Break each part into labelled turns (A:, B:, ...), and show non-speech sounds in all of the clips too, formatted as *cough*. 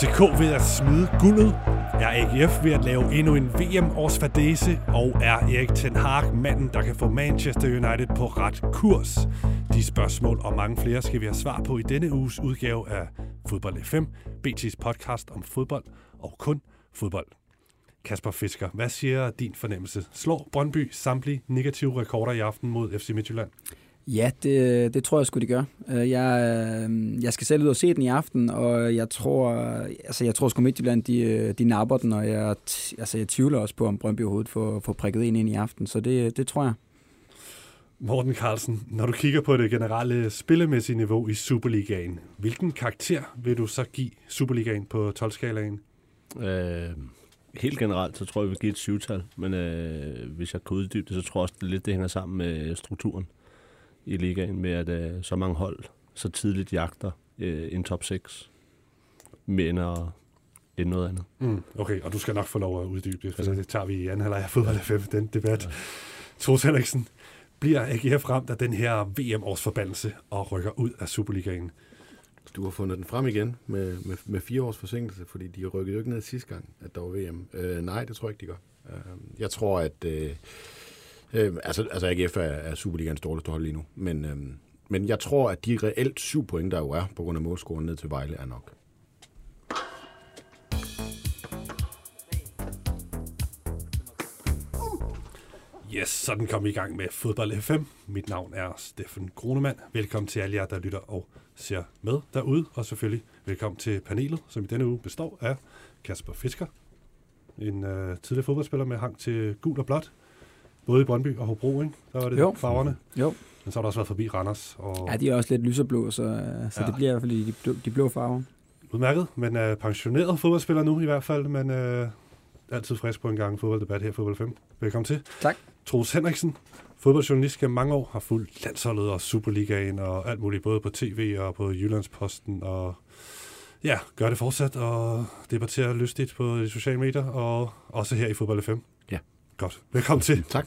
A: FCK ved at smide guldet? Er AGF ved at lave endnu en VM-årsfadese? Og er Erik Ten Hag manden, der kan få Manchester United på ret kurs? De spørgsmål og mange flere skal vi have svar på i denne uges udgave af Fodbold FM, BT's podcast om fodbold og kun fodbold. Kasper Fisker, hvad siger din fornemmelse? Slår Brøndby samtlige negative rekorder i aften mod FC Midtjylland?
B: Ja, det, det tror jeg skulle de gøre. Øh, jeg, øh, jeg skal selv ud og se den i aften, og jeg tror, altså jeg tror sgu Midtjylland, de, øh, de napper den, og jeg, altså jeg tvivler også på, om Brøndby overhovedet får, får prikket en ind i aften, så det, det tror jeg.
A: Morten Carlsen, når du kigger på det generelle spillemæssige niveau i Superligaen, hvilken karakter vil du så give Superligaen på 12-skalaen?
C: Øh, helt generelt, så tror jeg, vi vil give et syvtal, men øh, hvis jeg kan uddybe det, så tror jeg også, det lidt det hænger sammen med strukturen i ligaen med, at øh, så mange hold så tidligt jagter øh, en top 6 men at end noget andet.
A: Mm, okay, og du skal nok få lov at uddybe det, for det tager vi i anden halvleg af fodbold 5, den debat. Ja. Troels Henriksen, bliver AGF ramt af den her VM-årsforbandelse og rykker ud af Superligaen?
D: Du har fundet den frem igen med, med, med fire års forsinkelse, fordi de rykkede jo ikke ned sidste gang, at der var VM. Øh, nej, det tror jeg ikke, de gør. Øh, jeg tror, at... Øh, Øh, altså, altså AGF er, er Superligans dårligste hold lige nu, men, øh, men jeg tror, at de reelt syv point, der jo er på grund af målscoren ned til Vejle, er nok.
A: Yes, sådan kom vi i gang med Fodbold FM. Mit navn er Steffen Grunemann. Velkommen til alle jer, der lytter og ser med derude. Og selvfølgelig velkommen til panelet, som i denne uge består af Kasper Fisker, en øh, tidligere fodboldspiller med hang til gul og blåt, både i Brøndby og Hobro, ikke? Der var det jo. farverne.
B: Jo.
A: Men så har der også været forbi Randers. Og...
B: Ja, de er også lidt lyserblå, så, så ja. det bliver i hvert fald de blå, de blå farver.
A: Udmærket, men uh, pensioneret fodboldspiller nu i hvert fald, men uh, altid frisk på en gang fodbolddebat her i Fodbold 5. Velkommen til.
B: Tak.
A: Troels Henriksen, fodboldjournalist gennem mange år, har fulgt landsholdet og Superligaen og alt muligt, både på tv og på Jyllandsposten, og ja, gør det fortsat og debatterer lystigt på de sociale medier, og også her i Fodbold 5. Godt. Velkommen til.
D: tak.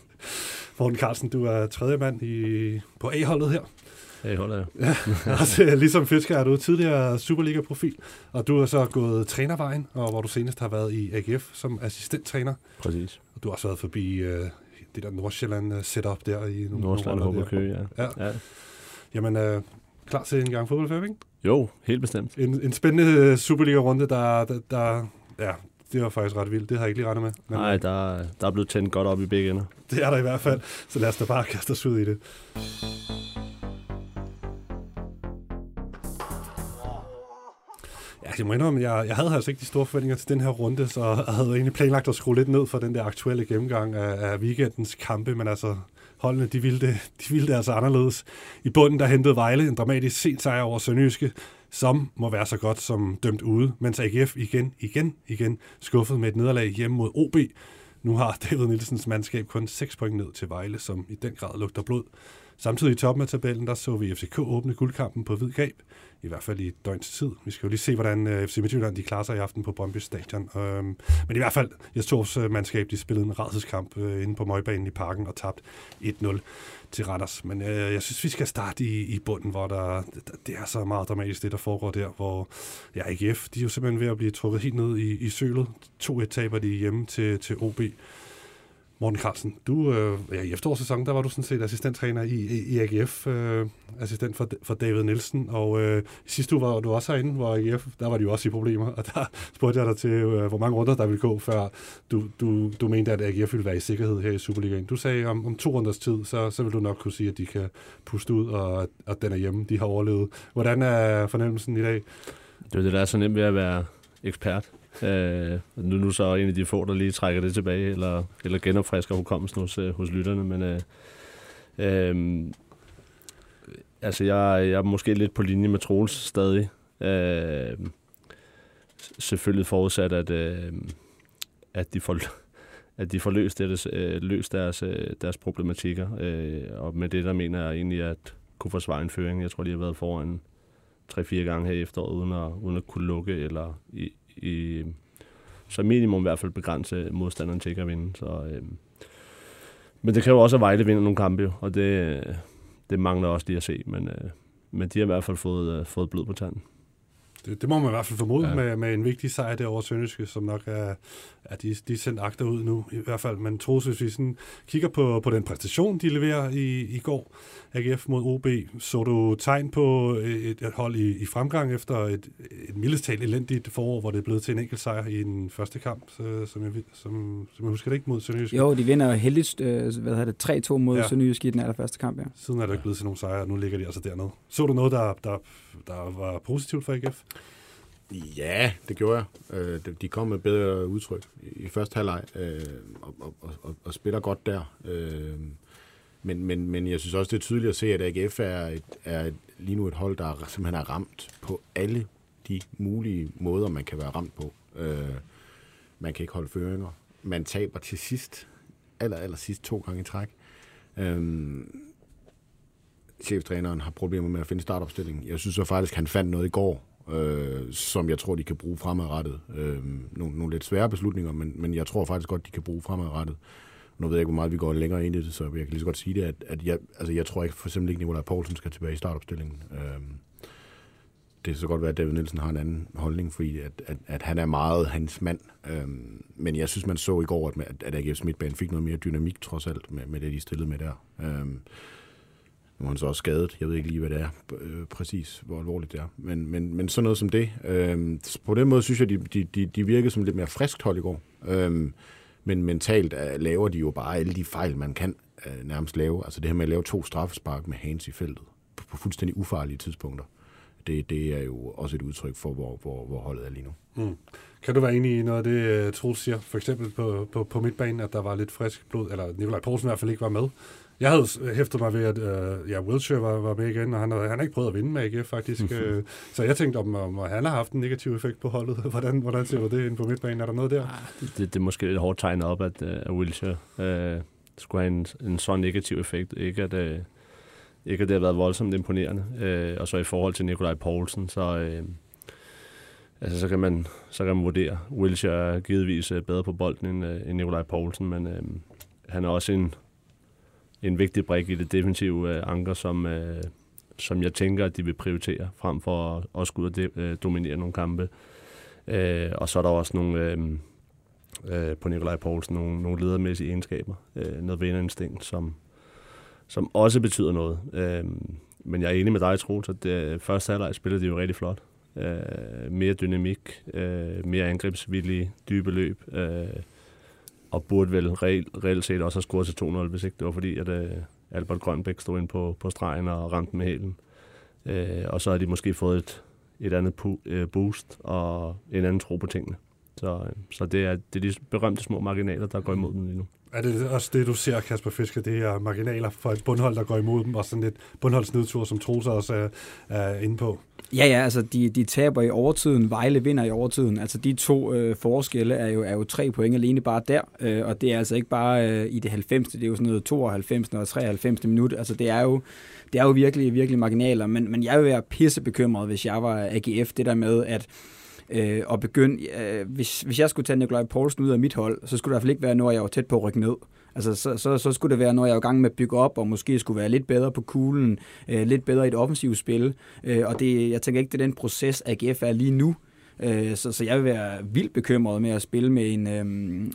A: Morten Carlsen, du er tredje mand i, på A-holdet her.
C: A-holdet,
A: ja. ja *laughs* altså, ligesom Fisker er du tidligere Superliga-profil, og du har så gået trænervejen, og hvor du senest har været i AGF som assistenttræner.
C: Præcis.
A: Og du har også været forbi uh, det der Nordsjælland-setup der i
C: nogle Nordsjælland og Køge, ja. ja. ja.
A: Jamen, uh, klar til en gang fodboldfærd, ikke?
C: Jo, helt bestemt.
A: En, en spændende Superliga-runde, der, der, der ja, det var faktisk ret vildt. Det har jeg ikke lige regnet med.
C: Men, Nej, der, der er blevet tændt godt op i begge ender.
A: Det er der i hvert fald. Så lad os da bare kaste os ud i det. Ja, jeg må indrømme, jeg, jeg havde altså ikke de store forventninger til den her runde, så jeg havde egentlig planlagt at skrue lidt ned for den der aktuelle gennemgang af, af weekendens kampe, men altså holdene, de ville, det, de ville det altså anderledes. I bunden, der hentede Vejle en dramatisk sent sejr over Sønderjyske, som må være så godt som dømt ude, mens AGF igen, igen, igen skuffet med et nederlag hjemme mod OB. Nu har David Nielsens mandskab kun 6 point ned til Vejle, som i den grad lugter blod. Samtidig i toppen af tabellen, der så vi FCK åbne guldkampen på hvid gab, i hvert fald i et døgns tid. Vi skal jo lige se, hvordan øh, FC Midtjylland de klarer sig i aften på Brøndby Stadion. Øhm, men i hvert fald, jeg tors øh, mandskab, de spillede en rædselskamp øh, inde på Møgbanen i parken og tabt 1-0 til Randers. Men øh, jeg synes, vi skal starte i, i bunden, hvor der, det er så meget dramatisk, det der foregår der, hvor ja, AGF, de er jo simpelthen ved at blive trukket helt ned i, i sølet. To taber de hjemme til, til OB. Morten Carlsen, du, øh, ja, i efterårssæsonen, der var du sådan set assistenttræner i, i, i AGF, øh, assistent for, for David Nielsen, og øh, sidste uge var du også herinde, hvor AGF, der var de jo også i problemer, og der *laughs* spurgte jeg dig til, øh, hvor mange runder der ville gå, før du, du, du mente, at AGF ville være i sikkerhed her i Superligaen. Du sagde, om, om to runders tid, så, så vil du nok kunne sige, at de kan puste ud, og at den er hjemme, de har overlevet. Hvordan er fornemmelsen i dag?
C: Det er det, der er så nemt ved at være ekspert. Øh, nu, nu så en af de få, der lige trækker det tilbage, eller, eller genopfrisker hukommelsen hos, øh, hos lytterne, men øh, øh, altså jeg, jeg er måske lidt på linje med Troels stadig. Øh, selvfølgelig forudsat, at, øh, at de får at de får løst, deres, øh, løst deres, øh, deres problematikker. Øh, og med det, der mener jeg egentlig, at kunne forsvare en føring. Jeg tror, de har været foran 3-4 gange her i efteråret, uden at, uden at kunne lukke eller i, i, så minimum i hvert fald begrænse modstanderen til at vinde. Så, øh, men det kræver også, at Vejle vinder nogle kampe, og det, det mangler også lige at se. Men, øh, men de har i hvert fald fået, øh, fået blod på tanden
A: det, det må man i hvert fald formode ja. med, med en vigtig sejr derovre Sønderjyske, som nok er, at de, de er sendt agter ud nu i hvert fald. Men Troels, hvis vi sådan kigger på, på den præstation, de leverer i, i går, AGF mod OB, så du tegn på et, et hold i, i fremgang efter et, et mildest talt elendigt forår, hvor det er blevet til en enkelt sejr i den første kamp, så, som, jeg, som, som jeg husker det ikke mod Sønderjyske.
B: Jo, de vinder heldigst øh, hvad hedder det, 3-2 mod ja. Sønderjyske i den allerførste kamp, ja.
A: Siden er det ikke blevet til nogle sejre, og nu ligger de altså dernede. Så du noget, der, der, der var positivt for AGF?
D: Ja, det gjorde jeg. Øh, de kom med bedre udtryk i første halvleg øh, og, og, og, og spiller godt der. Øh, men, men, men jeg synes også, det er tydeligt at se, at AGF er, et, er et, lige nu et hold, der simpelthen er ramt på alle de mulige måder, man kan være ramt på. Øh, man kan ikke holde føringer. Man taber til sidst, aller, aller sidst to gange i træk. Øh, Cheftræneren har problemer med at finde startopstillingen. Jeg synes så faktisk, han fandt noget i går, øh, som jeg tror, de kan bruge fremadrettet. Øh, nogle, nogle lidt svære beslutninger, men, men jeg tror faktisk godt, de kan bruge fremadrettet. Nu ved jeg ikke, hvor meget vi går længere ind i det, så jeg kan lige så godt sige det, at, at jeg, altså jeg tror ikke for eksempel ikke, Nikolaj Poulsen skal tilbage i startopstillingen. Øh, det kan så godt være, at David Nielsen har en anden holdning, fordi at, at, at han er meget hans mand. Øhm, men jeg synes, man så i går, at, at AGF Midtbanen fik noget mere dynamik, trods alt, med, med det, de stillede med der. Øhm, nu er han så også skadet. Jeg ved ikke lige, hvad det er øh, præcis, hvor alvorligt det er. Men, men, men sådan noget som det. Øh, på den måde synes jeg, de, de, de, de virkede som lidt mere friskt hold i går. Øh, men mentalt øh, laver de jo bare alle de fejl, man kan øh, nærmest lave. Altså det her med at lave to straffespark med Hans i feltet på, på fuldstændig ufarlige tidspunkter. Det, det er jo også et udtryk for, hvor, hvor, hvor holdet er lige nu. Mm.
A: Kan du være enig i noget af det, øh, Troels siger? For eksempel på, på, på midtbanen, at der var lidt frisk blod, eller Nikolaj Poulsen i hvert fald ikke var med. Jeg havde hæftet mig ved, at uh, ja, Wiltshire var, var med igen, og han, han har ikke prøvet at vinde med AGF, faktisk. Mm-hmm. *laughs* så jeg tænkte, om, om han har haft en negativ effekt på holdet. *laughs* Hvordan, hvordan ser du det inde på midtbanen? Er der noget der? Ah,
C: det, det, er måske lidt hårdt tegnet op, at, uh, Wiltshire uh, skulle have en, en så negativ effekt. Ikke at, uh, ikke at det har været voldsomt imponerende. Uh, og så i forhold til Nikolaj Poulsen, så... Uh, altså, så kan man, så kan man vurdere. Wilshire er givetvis bedre på bolden end, end Nikolaj Poulsen, men øh, han er også en, en vigtig brik i det defensive øh, anker, som, øh, som jeg tænker, at de vil prioritere, frem for at, også skulle ud og de, øh, dominere nogle kampe. Øh, og så er der også nogle, øh, øh, på Nikolaj Poulsen, nogle, nogle ledermæssige egenskaber, øh, noget vinderinstinkt, som, som også betyder noget. Øh, men jeg er enig med dig, Troels, at det, første halvleg spillede de jo rigtig flot. Øh, mere dynamik, øh, mere angrebsvillige, dybe løb. Øh, og burde vel reelt, reelt set også have scoret til 2-0, hvis ikke det var fordi, at uh, Albert Grønbæk stod ind på, på stregen og ramte med hælen. Uh, og så har de måske fået et, et andet pu- uh, øh, boost og en anden tro på tingene. Så, så det, er, det er de berømte små marginaler, der går imod dem lige nu.
A: Er det også det, du ser, Kasper Fisker, det er marginaler for et bundhold, der går imod dem, og sådan et bundholdsnedtur, som Troels også er, er inde på?
B: Ja, ja, altså de, de taber i overtiden, Vejle vinder i overtiden. Altså de to øh, forskelle er jo, er jo tre point alene bare der, øh, og det er altså ikke bare øh, i det 90. Det er jo sådan noget 92. og 93. minut. Altså det er jo, det er jo virkelig, virkelig marginaler, men, men jeg vil være pissebekymret, hvis jeg var AGF, det der med, at øh, og begynde, øh, hvis, hvis jeg skulle tage Nikolaj Poulsen ud af mit hold, så skulle det i hvert fald ikke være, når jeg var tæt på at rykke ned. Altså, så, så, så skulle det være, når jeg var i gang med at bygge op, og måske skulle være lidt bedre på kuglen, øh, lidt bedre i et offensivt spil. Øh, og det, jeg tænker ikke, det er den proces, AGF er lige nu. Øh, så, så jeg vil være vildt bekymret med at spille med en, øh,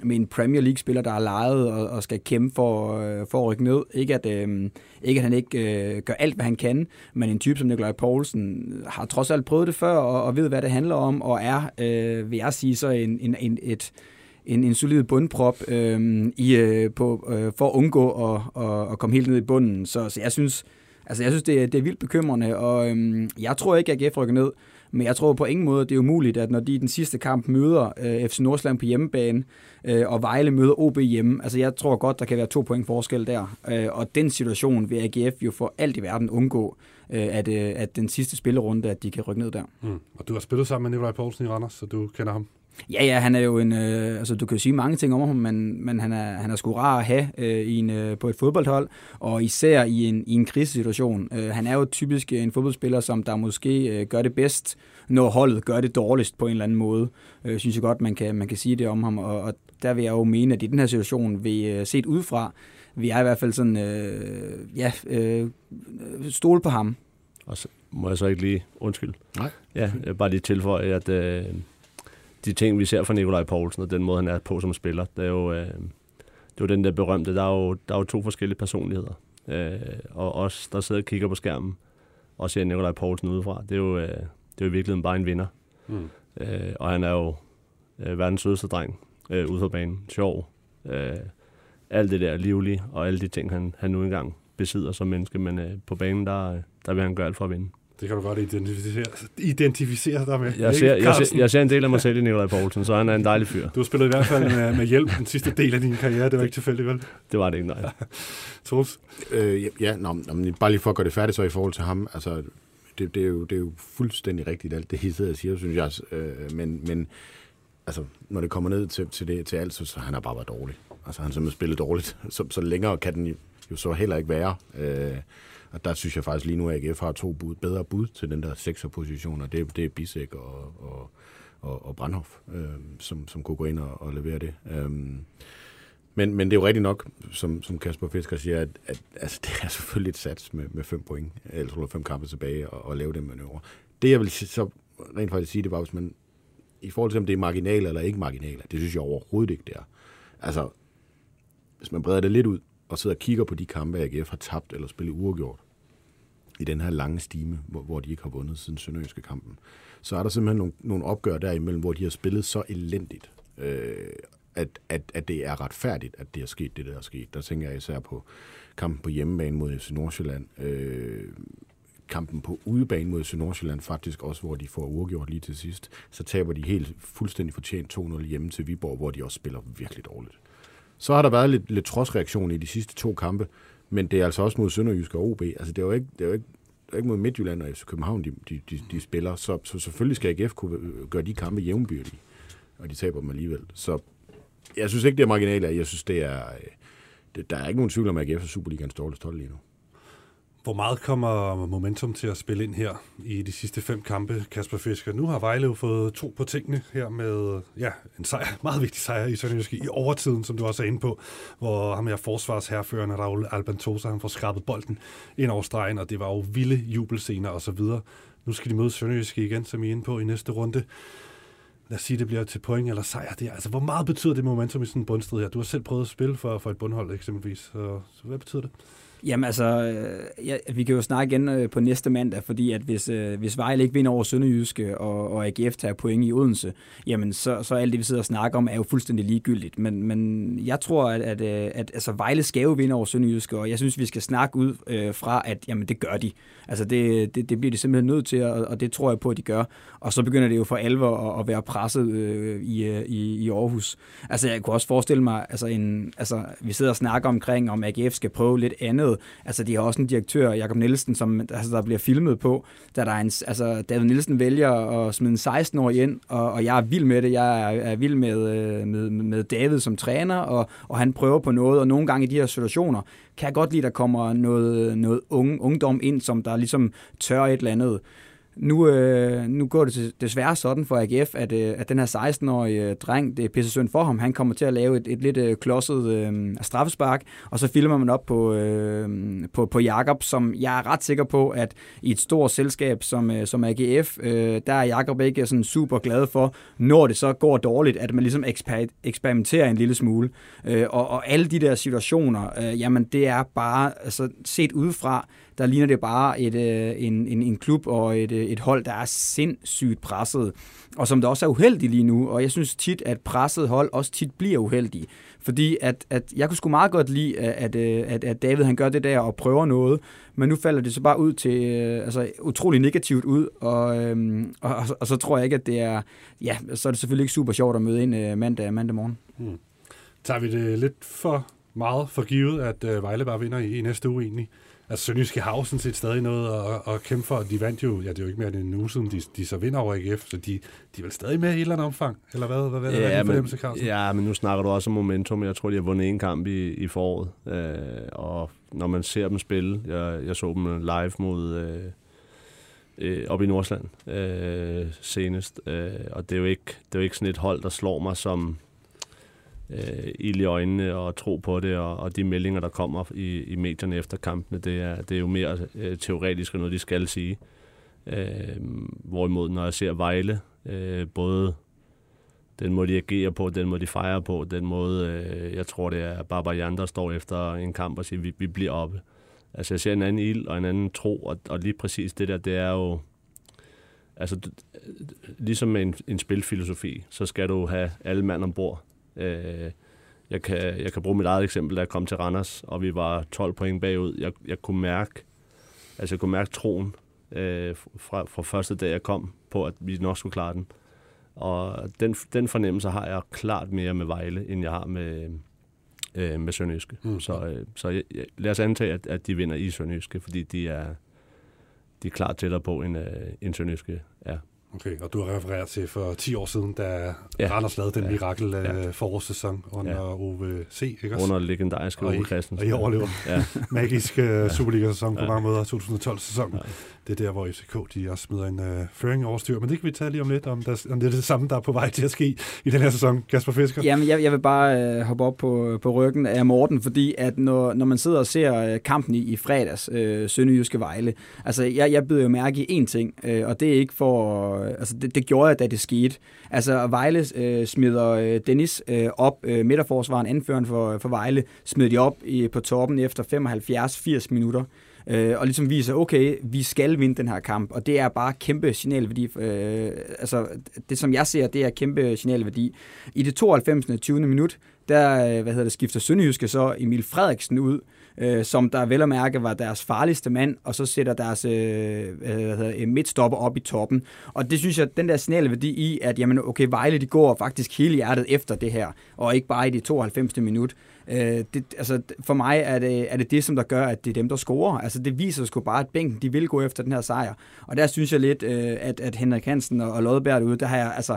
B: med en Premier League-spiller, der er lejet og, og skal kæmpe for, øh, for at rykke ned. Ikke at, øh, ikke at han ikke øh, gør alt, hvad han kan, men en type som Nikolaj Poulsen har trods alt prøvet det før og, og ved, hvad det handler om, og er, øh, vil jeg sige, så en, en, en, et, en, en solid bundprop øh, i, øh, på, øh, for at undgå at, at, at komme helt ned i bunden. Så, så jeg synes, altså jeg synes det, er, det er vildt bekymrende, og øhm, jeg tror ikke, at AGF rykker ned. Men jeg tror på ingen måde, det er umuligt, at når de i den sidste kamp møder øh, FC Nordsjælland på hjemmebane, øh, og Vejle møder OB hjemme, altså jeg tror godt, der kan være to point forskel der. Øh, og den situation vil AGF jo for alt i verden undgå, øh, at, øh, at den sidste spillerunde, at de kan rykke ned der.
A: Mm. Og du har spillet sammen med Nikolaj Poulsen i Randers, så du kender ham?
B: Ja, ja, han er jo en, øh, altså du kan jo sige mange ting om ham, men, men han, er, han er sgu rar at have øh, i en, øh, på et fodboldhold, og især i en, i en krisesituation. Øh, han er jo typisk en fodboldspiller, som der måske øh, gør det bedst, når holdet gør det dårligst på en eller anden måde. Øh, synes jeg godt, man kan, man kan sige det om ham, og, og der vil jeg jo mene, at i den her situation, vi øh, set udefra, vi er i hvert fald sådan, øh, ja, øh, stole på ham
C: og så må jeg så ikke lige... Undskyld.
D: Nej.
C: Ja, bare lige tilføje, at øh, de ting, vi ser fra Nikolaj Poulsen, og den måde, han er på som spiller, det er jo, øh, det er jo den der berømte, der er jo, der er jo to forskellige personligheder. Øh, og os, der sidder og kigger på skærmen, og ser Nikolaj Poulsen udefra, det er jo, øh, det er jo i virkeligheden bare en vinder.
A: Mm.
C: Øh, og han er jo øh, verdens sødeste dreng øh, ude på banen. Sjov. Øh, alt det der livlige, og alle de ting, han, han nu engang besidder som menneske. Men øh, på banen, der, der vil han gøre alt for at vinde.
A: Det kan du godt identificere, identificere dig med.
C: Jeg ser, jeg, ser, jeg ser en del af mig selv i Nikolaj Poulsen, så han er en dejlig fyr.
A: Du har spillet i hvert fald med, med hjælp den sidste del af din karriere. Det var ikke tilfældigt, vel?
C: Det var det ikke, nej. *laughs*
A: Troels?
D: Øh, ja, nå, nå, men bare lige for at gøre det færdigt så i forhold til ham. Altså, det, det, er, jo, det er jo fuldstændig rigtigt, alt det, I sidder og siger, synes jeg. Øh, men, men altså, når det kommer ned til, til, det, til alt, så, så han har bare været dårlig. Altså, han har simpelthen spillet dårligt. Så, så længere kan den jo, så heller ikke være. Øh, og der synes jeg faktisk lige nu, at AGF har to bud, bedre bud til den der sekserposition, og det, det er Bisek og, og, og, og Brandhoff, øh, som, som kunne gå ind og, og levere det. Øh, men, men det er jo rigtigt nok, som, som Kasper Fisker siger, at, at altså, *laughs* det er selvfølgelig et sats med, med fem point, eller fem kampe tilbage, og, og lave den manøvre. Det jeg vil så rent faktisk sige, det var, hvis man, i forhold til om det er marginaler eller ikke marginaler, det synes jeg overhovedet ikke, det er. Altså, hvis man breder det lidt ud, og sidder og kigger på de kampe, AGF har tabt eller spillet uafgjort, i den her lange stime, hvor, hvor de ikke har vundet siden Sønderjyske kampen, så er der simpelthen nogle, nogle opgør derimellem, hvor de har spillet så elendigt, øh, at, at, at det er retfærdigt, at det er sket, det der er sket. Der tænker jeg især på kampen på hjemmebane mod FC Nordsjælland, øh, kampen på udebane mod FC Nordsjælland faktisk også, hvor de får uafgjort lige til sidst. Så taber de helt fuldstændig fortjent 2-0 hjemme til Viborg, hvor de også spiller virkelig dårligt. Så har der været lidt, lidt trodsreaktion i de sidste to kampe, men det er altså også mod Sønderjysk og OB. Altså det er jo ikke, det er jo ikke, det er ikke mod Midtjylland og FC København, de, de, de, de spiller. Så, så selvfølgelig skal AGF kunne øh, gøre de kampe jævnbyrdige, og de taber dem alligevel. Så jeg synes ikke, det er marginaler. Jeg synes, det er... Øh, det, der er ikke nogen tvivl om, at AGF er Superligans dårligste hold lige nu.
A: Hvor meget kommer momentum til at spille ind her i de sidste fem kampe, Kasper Fisker? Nu har Vejle jo fået to på tingene her med ja, en sejr, meget vigtig sejr i Sønderjyske i overtiden, som du også er inde på, hvor ham her forsvarsherførende Raul Albantosa, han får skrabet bolden ind over stregen, og det var jo vilde jubelscener og så videre. Nu skal de møde Sønderjyske igen, som I er inde på i næste runde. Lad os sige, det bliver til point eller sejr. Det er, altså, hvor meget betyder det momentum i sådan en bundstrid her? Du har selv prøvet at spille for, for et bundhold eksempelvis, så, så hvad betyder det?
B: Jamen altså, øh, ja, vi kan jo snakke igen øh, på næste mandag, fordi at hvis, øh, hvis Vejle ikke vinder over Sønderjyske, og, og AGF tager point i Odense, jamen så, så alt det, vi sidder og snakker om, er jo fuldstændig ligegyldigt. Men, men jeg tror, at, at, at, at altså, Vejle skal jo vinde over Sønderjyske, og jeg synes, vi skal snakke ud øh, fra, at jamen, det gør de. Altså det, det, det bliver de simpelthen nødt til, og, og det tror jeg på, at de gør. Og så begynder det jo for alvor at, at være presset øh, i, i, i Aarhus. Altså jeg kunne også forestille mig, altså, en, altså vi sidder og snakker omkring, om AGF skal prøve lidt andet. Altså de har også en direktør, Jakob Nielsen, som altså, der bliver filmet på, da der er en, altså David Nielsen vælger at smide en 16-årig ind, og, og jeg er vild med det. Jeg er, er vild med, øh, med, med David som træner, og, og han prøver på noget, og nogle gange i de her situationer, kan jeg godt lide, at der kommer noget, noget unge, ungdom ind, som der ligesom tør et eller andet. Nu, øh, nu går det desværre sådan for AGF, at, øh, at den her 16-årige øh, dreng, det er pisse synd for ham, han kommer til at lave et, et lidt øh, klodset øh, straffespark, og så filmer man op på, øh, på, på Jakob, som jeg er ret sikker på, at i et stort selskab som, øh, som AGF, øh, der er Jakob ikke sådan super glad for, når det så går dårligt, at man ligesom eksper- eksperimenterer en lille smule. Øh, og, og alle de der situationer, øh, jamen det er bare, altså set udefra, der ligner det bare et, øh, en, en, en klub og et, øh, et hold, der er sindssygt presset, og som der også er uheldig lige nu. Og jeg synes tit, at presset hold også tit bliver uheldige. Fordi at, at jeg kunne sgu meget godt lide, at, øh, at, at David han gør det der og prøver noget, men nu falder det så bare ud til øh, altså, utrolig negativt ud, og, øhm, og, og, og så tror jeg ikke, at det er, ja, så er det selvfølgelig ikke super sjovt at møde ind øh, mandag, mandag morgen.
A: Hmm. Tager vi det lidt for meget for givet, at øh, Vejle bare vinder i, i næste uge egentlig? Altså, Sønderjyske har jo sådan set stadig noget at, at kæmpe for. De vandt jo, ja, det er jo ikke mere end en uge siden, de, de så vinder over AGF, så de, de er vel stadig med i et eller andet omfang, eller hvad? Hvad, hvad
C: ja,
A: er det
C: men,
A: Carlsen?
C: ja, men nu snakker du også om momentum. Jeg tror, de har vundet en kamp i, i foråret, øh, og når man ser dem spille, jeg, jeg så dem live mod... Øh, øh, op i Nordsland øh, senest, øh, og det er, jo ikke, det er jo ikke sådan et hold, der slår mig som øh, ild i øjnene og tro på det, og, og de meldinger, der kommer i, i medierne efter kampene, det er, det er jo mere øh, teoretisk og noget, de skal sige. Øh, hvorimod, når jeg ser Vejle, øh, både den måde, de agerer på, den måde, de fejrer på, den måde, øh, jeg tror, det er Barbara der står efter en kamp og siger, vi, vi bliver oppe. Altså, jeg ser en anden ild og en anden tro, og, og lige præcis det der, det er jo, altså, ligesom med en, en spilfilosofi, så skal du have alle mand ombord. Øh, jeg, kan, jeg kan bruge mit eget eksempel, da jeg kom til Randers, og vi var 12 point bagud. Jeg, jeg kunne mærke, altså jeg kunne mærke troen øh, fra, fra første dag, jeg kom på, at vi nok skulle klare den. Og den, den fornemmelse har jeg klart mere med Vejle, end jeg har med, øh, med Sønderjyske. Mm. Så, øh, så jeg, jeg, lad os antage, at, at de vinder i Sønderjyske, fordi de er, de er klart tættere på, end, øh, end Sønderjyske er.
A: Okay, og du har refereret til for 10 år siden, da ja. Randers lavede den ja. mirakel ja. Øh, forårssæson under ja. OVC, ikke
C: også? Under legendariske Ove Christensen.
A: Og I overlever. ja. *laughs* Magisk uh, Superliga-sæson på ja. mange måder, 2012-sæson. Ja. Det er der, hvor FCK de også smider en uh, føring over styr. Men det kan vi tale lige om lidt, om, der, om det er det samme, der er på vej til at ske i den her sæson. Kasper Fisker?
B: Jamen, jeg, jeg vil bare uh, hoppe op på, på ryggen af Morten, fordi at når, når man sidder og ser kampen i, i fredags, uh, Sønderjyske Vejle, altså jeg, jeg byder jo mærke i én ting, uh, og det er ikke for... Uh, altså det, det gjorde jeg, da det skete. Altså Vejle øh, smider øh, Dennis øh, op, øh, midterforsvaren, anføreren for, for Vejle, smider de op i, på toppen efter 75-80 minutter øh, og ligesom viser, okay, vi skal vinde den her kamp, og det er bare kæmpe signalværdi. Øh, altså, det som jeg ser, det er kæmpe signalværdi. I det 92. 20. minut, der øh, hvad hedder det, skifter Sønderjyske så Emil Frederiksen ud, øh, som der vel at mærke var deres farligste mand, og så sætter deres øh, øh hvad hedder, midtstopper op i toppen. Og det synes jeg, den der signalværdi i, at jamen, okay, Vejle de går faktisk hele hjertet efter det her, og ikke bare i det 92. minut. Øh, det, altså, for mig er det, er det det, som der gør, at det er dem, der scorer. Altså, det viser sgu bare, at bænken de vil gå efter den her sejr. Og der synes jeg lidt, øh, at, at Henrik Hansen og, og Lodberg derude, der har jeg, altså,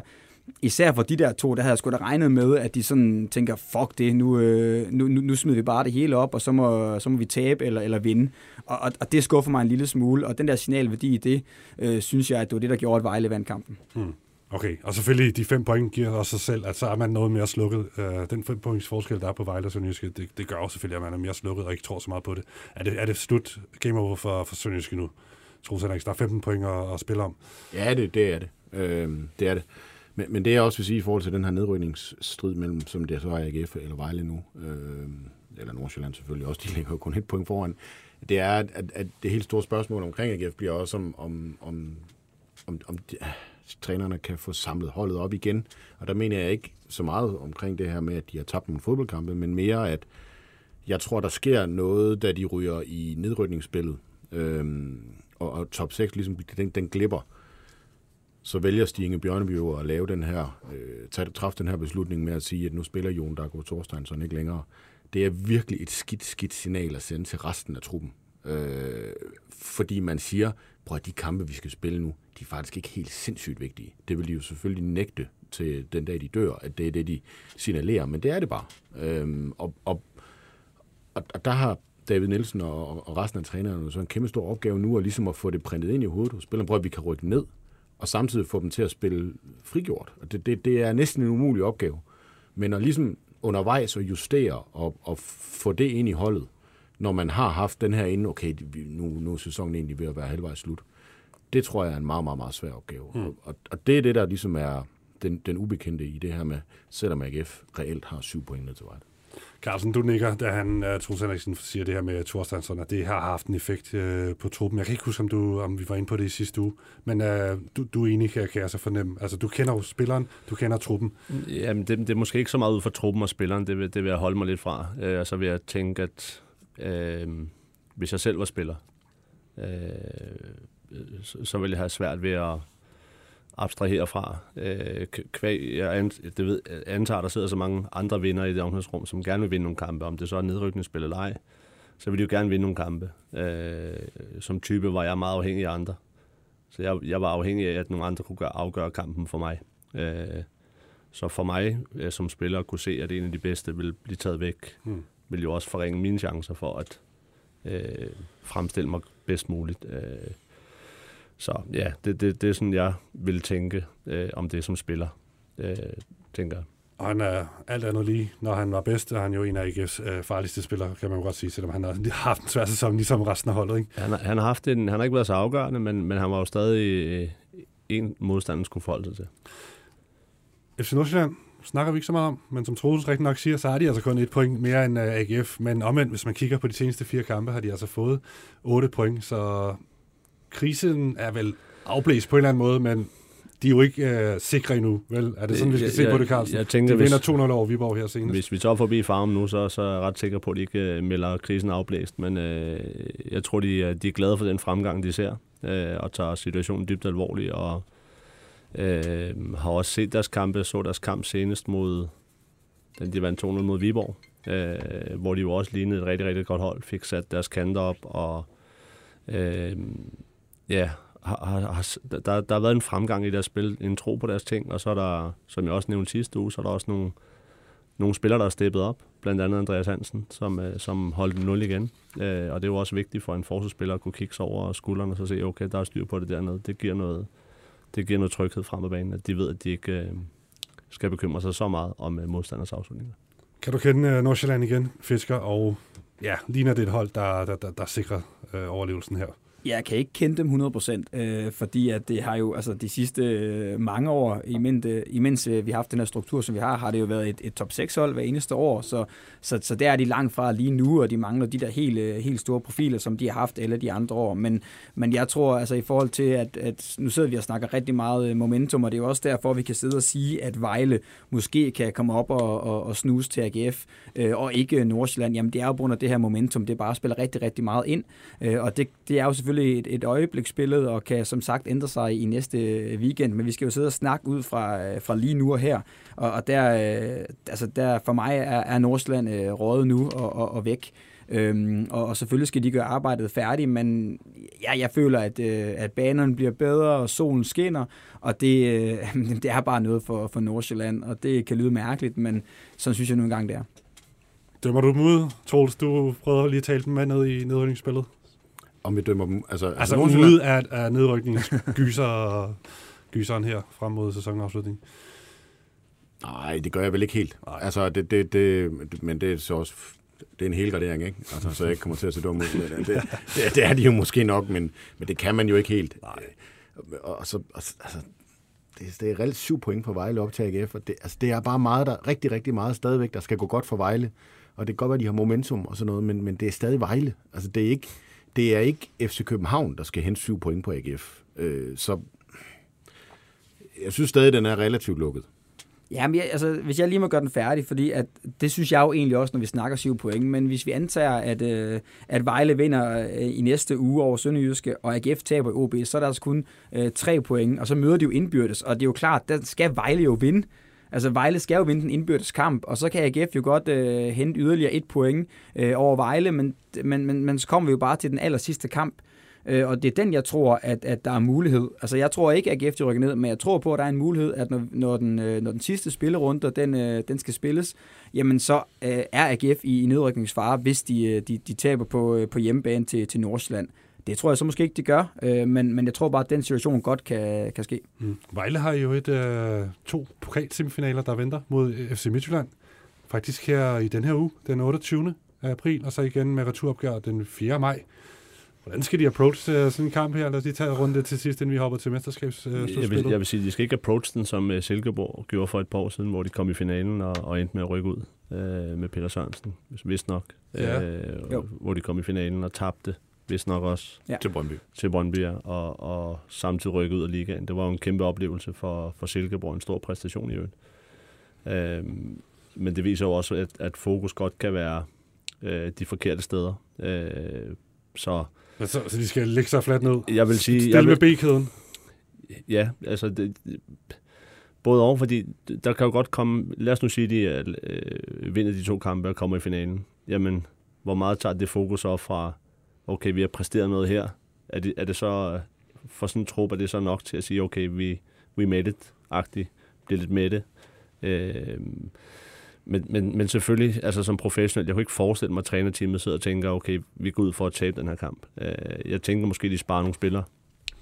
B: især for de der to, der havde jeg sgu da regnet med, at de sådan tænker, fuck det, nu, øh, nu, nu, nu smider vi bare det hele op, og så må, så må vi tabe eller, eller vinde. Og, og, og det skuffer mig en lille smule, og den der signalværdi i det, øh, synes jeg, at det var det, der gjorde, at Vejle vandt kampen. Hmm.
A: Okay, og selvfølgelig de fem point giver også sig selv, at så er man noget mere slukket. Uh, den fem points forskel, der er på Vejle og Sønderjyske, det, det gør også selvfølgelig, at man er mere slukket og ikke tror så meget på det. Er det, er det slut game over for, for Sønderjyske nu? Troels Henrik, der er 15 point at, at spille om.
D: Ja, det, det er det. Øh, det er det. Men, men det jeg også vil sige i forhold til den her nedrykningsstrid mellem, som det så er AGF eller Vejle nu, øh, eller Nordsjælland selvfølgelig også, *laughs* de ligger jo kun et point foran, det er, at, at det helt store spørgsmål omkring AGF bliver også om, om, om, om, om de, trænerne kan få samlet holdet op igen. Og der mener jeg ikke så meget omkring det her med, at de har tabt nogle fodboldkampe, men mere, at jeg tror, der sker noget, da de ryger i nedrykningsspillet, øhm, og, og top 6 ligesom den, den glipper. Så vælger Stine Bjørneby at lave den her, øh, træffe den her beslutning med at sige, at nu spiller Jon Dago Thorsteinsson ikke længere. Det er virkelig et skidt, skidt signal at sende til resten af truppen. Øh, fordi man siger, prøv at de kampe, vi skal spille nu, de er faktisk ikke helt sindssygt vigtige. Det vil de jo selvfølgelig nægte til den dag, de dør, at det er det, de signalerer, men det er det bare. Øh, og, og, og, og der har David Nielsen og, og resten af trænerne så en kæmpe stor opgave nu, at ligesom at få det printet ind i hovedet hos spilleren. prøv at vi kan rykke ned, og samtidig få dem til at spille frigjort. Og det, det, det er næsten en umulig opgave. Men at ligesom undervejs at justere og, og få det ind i holdet, når man har haft den her inde, okay, nu, nu er sæsonen egentlig ved at være halvvejs slut. Det tror jeg er en meget, meget, meget svær opgave. Mm. Og, og det er det, der ligesom er den, den ubekendte i det her med, selvom AGF reelt har syv point ned til vej.
A: Carlsen, du nikker, da han, uh, Troels Henriksen, siger det her med Thorstensson, at det har haft en effekt uh, på truppen. Jeg kan ikke huske, om, du, om vi var inde på det i sidste uge, men uh, du, du er enig, kan, kan jeg så fornemme. Altså, du kender jo spilleren, du kender truppen.
C: Jamen, det, det er måske ikke så meget ud for truppen og spilleren, det vil, det vil jeg holde mig lidt fra. Uh, og så vil jeg tænke, at øh, hvis jeg selv var spiller, øh, så, så ville jeg have svært ved at abstrahere fra. Øh, kvæg, jeg det ved, antager, der sidder så mange andre vinder i det omklædningsrum, som gerne vil vinde nogle kampe, om det så er nedrykningsspil eller ej, så vil de jo gerne vinde nogle kampe. Øh, som type var jeg meget afhængig af andre. Så jeg, jeg var afhængig af, at nogle andre kunne gøre, afgøre kampen for mig. Øh, så for mig øh, som spiller kunne se, at en af de bedste ville blive taget væk. Hmm vil jo også forringe mine chancer for at øh, fremstille mig bedst muligt. Øh, så ja, det, det, det er sådan, jeg vil tænke øh, om det som spiller, øh, tænker jeg.
A: Og han er alt andet lige. Når han var bedst, er han jo en af AGF's øh, farligste spillere, kan man jo godt sige, selvom han har *laughs* haft en svær sæson, ligesom resten af holdet. Ikke?
C: Han, har- han, har haft en, han har ikke været så afgørende, men, men han var jo stadig øh, en modstander skulle forholde sig til.
A: FC Nordsjælland snakker vi ikke så meget om, men som Troels rigtig nok siger, så har de altså kun et point mere end uh, AGF. Men omvendt, hvis man kigger på de seneste fire kampe, har de altså fået 8 point, så krisen er vel afblæst på en eller anden måde, men de er jo ikke uh, sikre endnu, vel? Er det sådan, vi skal
C: Jeg-
A: se på det, Carlsen?
C: jeg tænker,
A: de vinder 2-0 over Viborg her senest.
C: Hvis vi så er forbi farmen nu, så, så er jeg ret sikker på, at de ikke øh, melder krisen afblæst. Men øh, jeg tror, de, er- de er glade for den fremgang, de ser, øh, og tager situationen dybt alvorligt. Og øh, har også set deres kampe, så deres kamp senest mod, den de vandt 2-0 mod Viborg, øh, hvor de jo også lignede et rigtig, rigtig godt hold, fik sat deres kanter op, og øh, ja, har, har, der, der har været en fremgang i deres spil, en tro på deres ting, og så er der, som jeg også nævnte sidste uge, så er der også nogle, nogle spillere, der er steppet op, blandt andet Andreas Hansen, som, øh, som holdt 0 igen. Øh, og det er jo også vigtigt for en forsvarsspiller at kunne kigge sig over skuldrene og så se, okay, der er styr på det dernede. Det giver noget, det giver noget tryghed frem ad banen, at de ved, at de ikke øh, skal bekymre sig så meget om øh, modstanders afslutninger.
A: Kan du kende øh, Nordsjælland igen, Fisker? Og ja, ligner det et hold, der, der, der, der sikrer øh, overlevelsen her?
B: Jeg kan ikke kende dem 100%, øh, fordi at det har jo altså de sidste øh, mange år, imens, øh, imens øh, vi har haft den her struktur, som vi har, har det jo været et, et top 6-hold hver eneste år, så, så, så der er de langt fra lige nu, og de mangler de der helt, øh, helt store profiler, som de har haft alle de andre år. Men, men jeg tror altså i forhold til, at, at nu sidder vi og snakker rigtig meget øh, momentum, og det er jo også derfor, vi kan sidde og sige, at Vejle måske kan komme op og, og, og snuse til AGF, øh, og ikke Nordsjælland. Jamen det er jo på grund af det her momentum, det bare spiller rigtig, rigtig meget ind, øh, og det, det er jo selvfølgelig et, et øjebliksbillede, og kan som sagt ændre sig i næste weekend, men vi skal jo sidde og snakke ud fra, øh, fra lige nu og her, og, og der, øh, altså der for mig er, er Nordsjælland øh, rådet nu og, og, og væk. Øhm, og, og selvfølgelig skal de gøre arbejdet færdigt, men ja, jeg føler, at, øh, at banerne bliver bedre, og solen skinner, og det, øh, *laughs* det er bare noget for, for Nordsjælland, og det kan lyde mærkeligt, men sådan synes jeg nu engang, det er.
A: Dømmer du dem ud, Troels? Du prøvede lige at tale dem med ned i nedrykningsspillet.
D: Om vi dømmer dem... Altså,
A: Altså
D: Nordsjælland-
A: ude af, af nedrykningsgyser gyseren her frem mod sæsonafslutningen.
D: Nej, det gør jeg vel ikke helt.
A: Nej.
D: Altså, det, det, det, men det er så også det er en hel gradering, ikke? Altså, så jeg ikke kommer til at se dum ud. Men Det, det, det, er de jo måske nok, men, men det kan man jo ikke helt. Nej. Og, og så, og, så- altså, det, det er reelt syv point for Vejle op til AGF, og det, altså, det er bare meget, der, rigtig, rigtig meget stadigvæk, der skal gå godt for Vejle. Og det kan godt være, at de har momentum og sådan noget, men, men det er stadig Vejle. Altså, det er ikke, det er ikke FC København, der skal hente syv point på AGF. Øh, så jeg synes stadig, den er relativt lukket.
B: Jamen, jeg, altså, hvis jeg lige må gøre den færdig, fordi at, det synes jeg jo egentlig også, når vi snakker syv point, men hvis vi antager, at, øh, at Vejle vinder øh, i næste uge over Sønderjyske, og AGF taber i OB, så er der altså kun øh, tre point, og så møder de jo indbyrdes, og det er jo klart, der skal Vejle jo vinde. Altså Vejle skal jo vinde den indbyrdes kamp, og så kan AGF jo godt øh, hente yderligere et point øh, over Vejle, men, men, men, men så kommer vi jo bare til den aller sidste kamp, Øh, og det er den, jeg tror, at, at der er mulighed. Altså, jeg tror ikke, at AGF de rykker ned, men jeg tror på, at der er en mulighed, at når, når, den, øh, når den sidste spillerunde, den, øh, den skal spilles, jamen så øh, er AGF i, i nedrykningsfare, hvis de, øh, de, de taber på, øh, på hjemmebane til, til Nordsjælland. Det tror jeg så måske ikke, de gør, øh, men, men jeg tror bare, at den situation godt kan, kan ske.
A: Mm. Vejle har jo et, øh, to pokalsemifinaler, der venter mod øh, FC Midtjylland. Faktisk her i den her uge, den 28. april, og så igen med returopgør den 4. maj. Hvordan skal de approach uh, sådan en kamp her? Lad os lige tage en runde til sidst, inden vi hopper til mesterskabsslutspillet.
C: jeg, vil, jeg vil sige, at de skal ikke approach den, som uh, Silkeborg gjorde for et par år siden, hvor de kom i finalen og, og endte med at rykke ud uh, med Peter Sørensen, vist nok.
A: Ja.
B: Jo.
C: hvor de kom i finalen og tabte, vist nok også
B: Ja.
D: til Brøndby.
C: til Brøndby og, og samtidig rykke ud af ligaen. Det var jo en kæmpe oplevelse for, for Silkeborg, en stor præstation i øvrigt. Øhm, men det viser jo også, at, at fokus godt kan være øh, de forkerte steder. Øh, så
A: Så, så de skal lægge sig fladt ned.
C: jeg vil sige...
A: Stille
C: jeg
A: med B-kæden.
C: Ja, altså det, både over, fordi der kan jo godt komme, lad os nu sige, de øh, vinder de to kampe og kommer i finalen. Jamen, hvor meget tager det fokus op fra, okay, vi har præsteret noget her. Er det, er det så, for sådan en trup, er det så nok til at sige, okay, vi, we made it-agtigt, bliver lidt med det. Øh, men, men, men selvfølgelig, altså som professionel, jeg kunne ikke forestille mig, at trænerteamet sidder og tænker, okay, vi går ud for at tabe den her kamp. Øh, jeg tænker måske, de sparer nogle spillere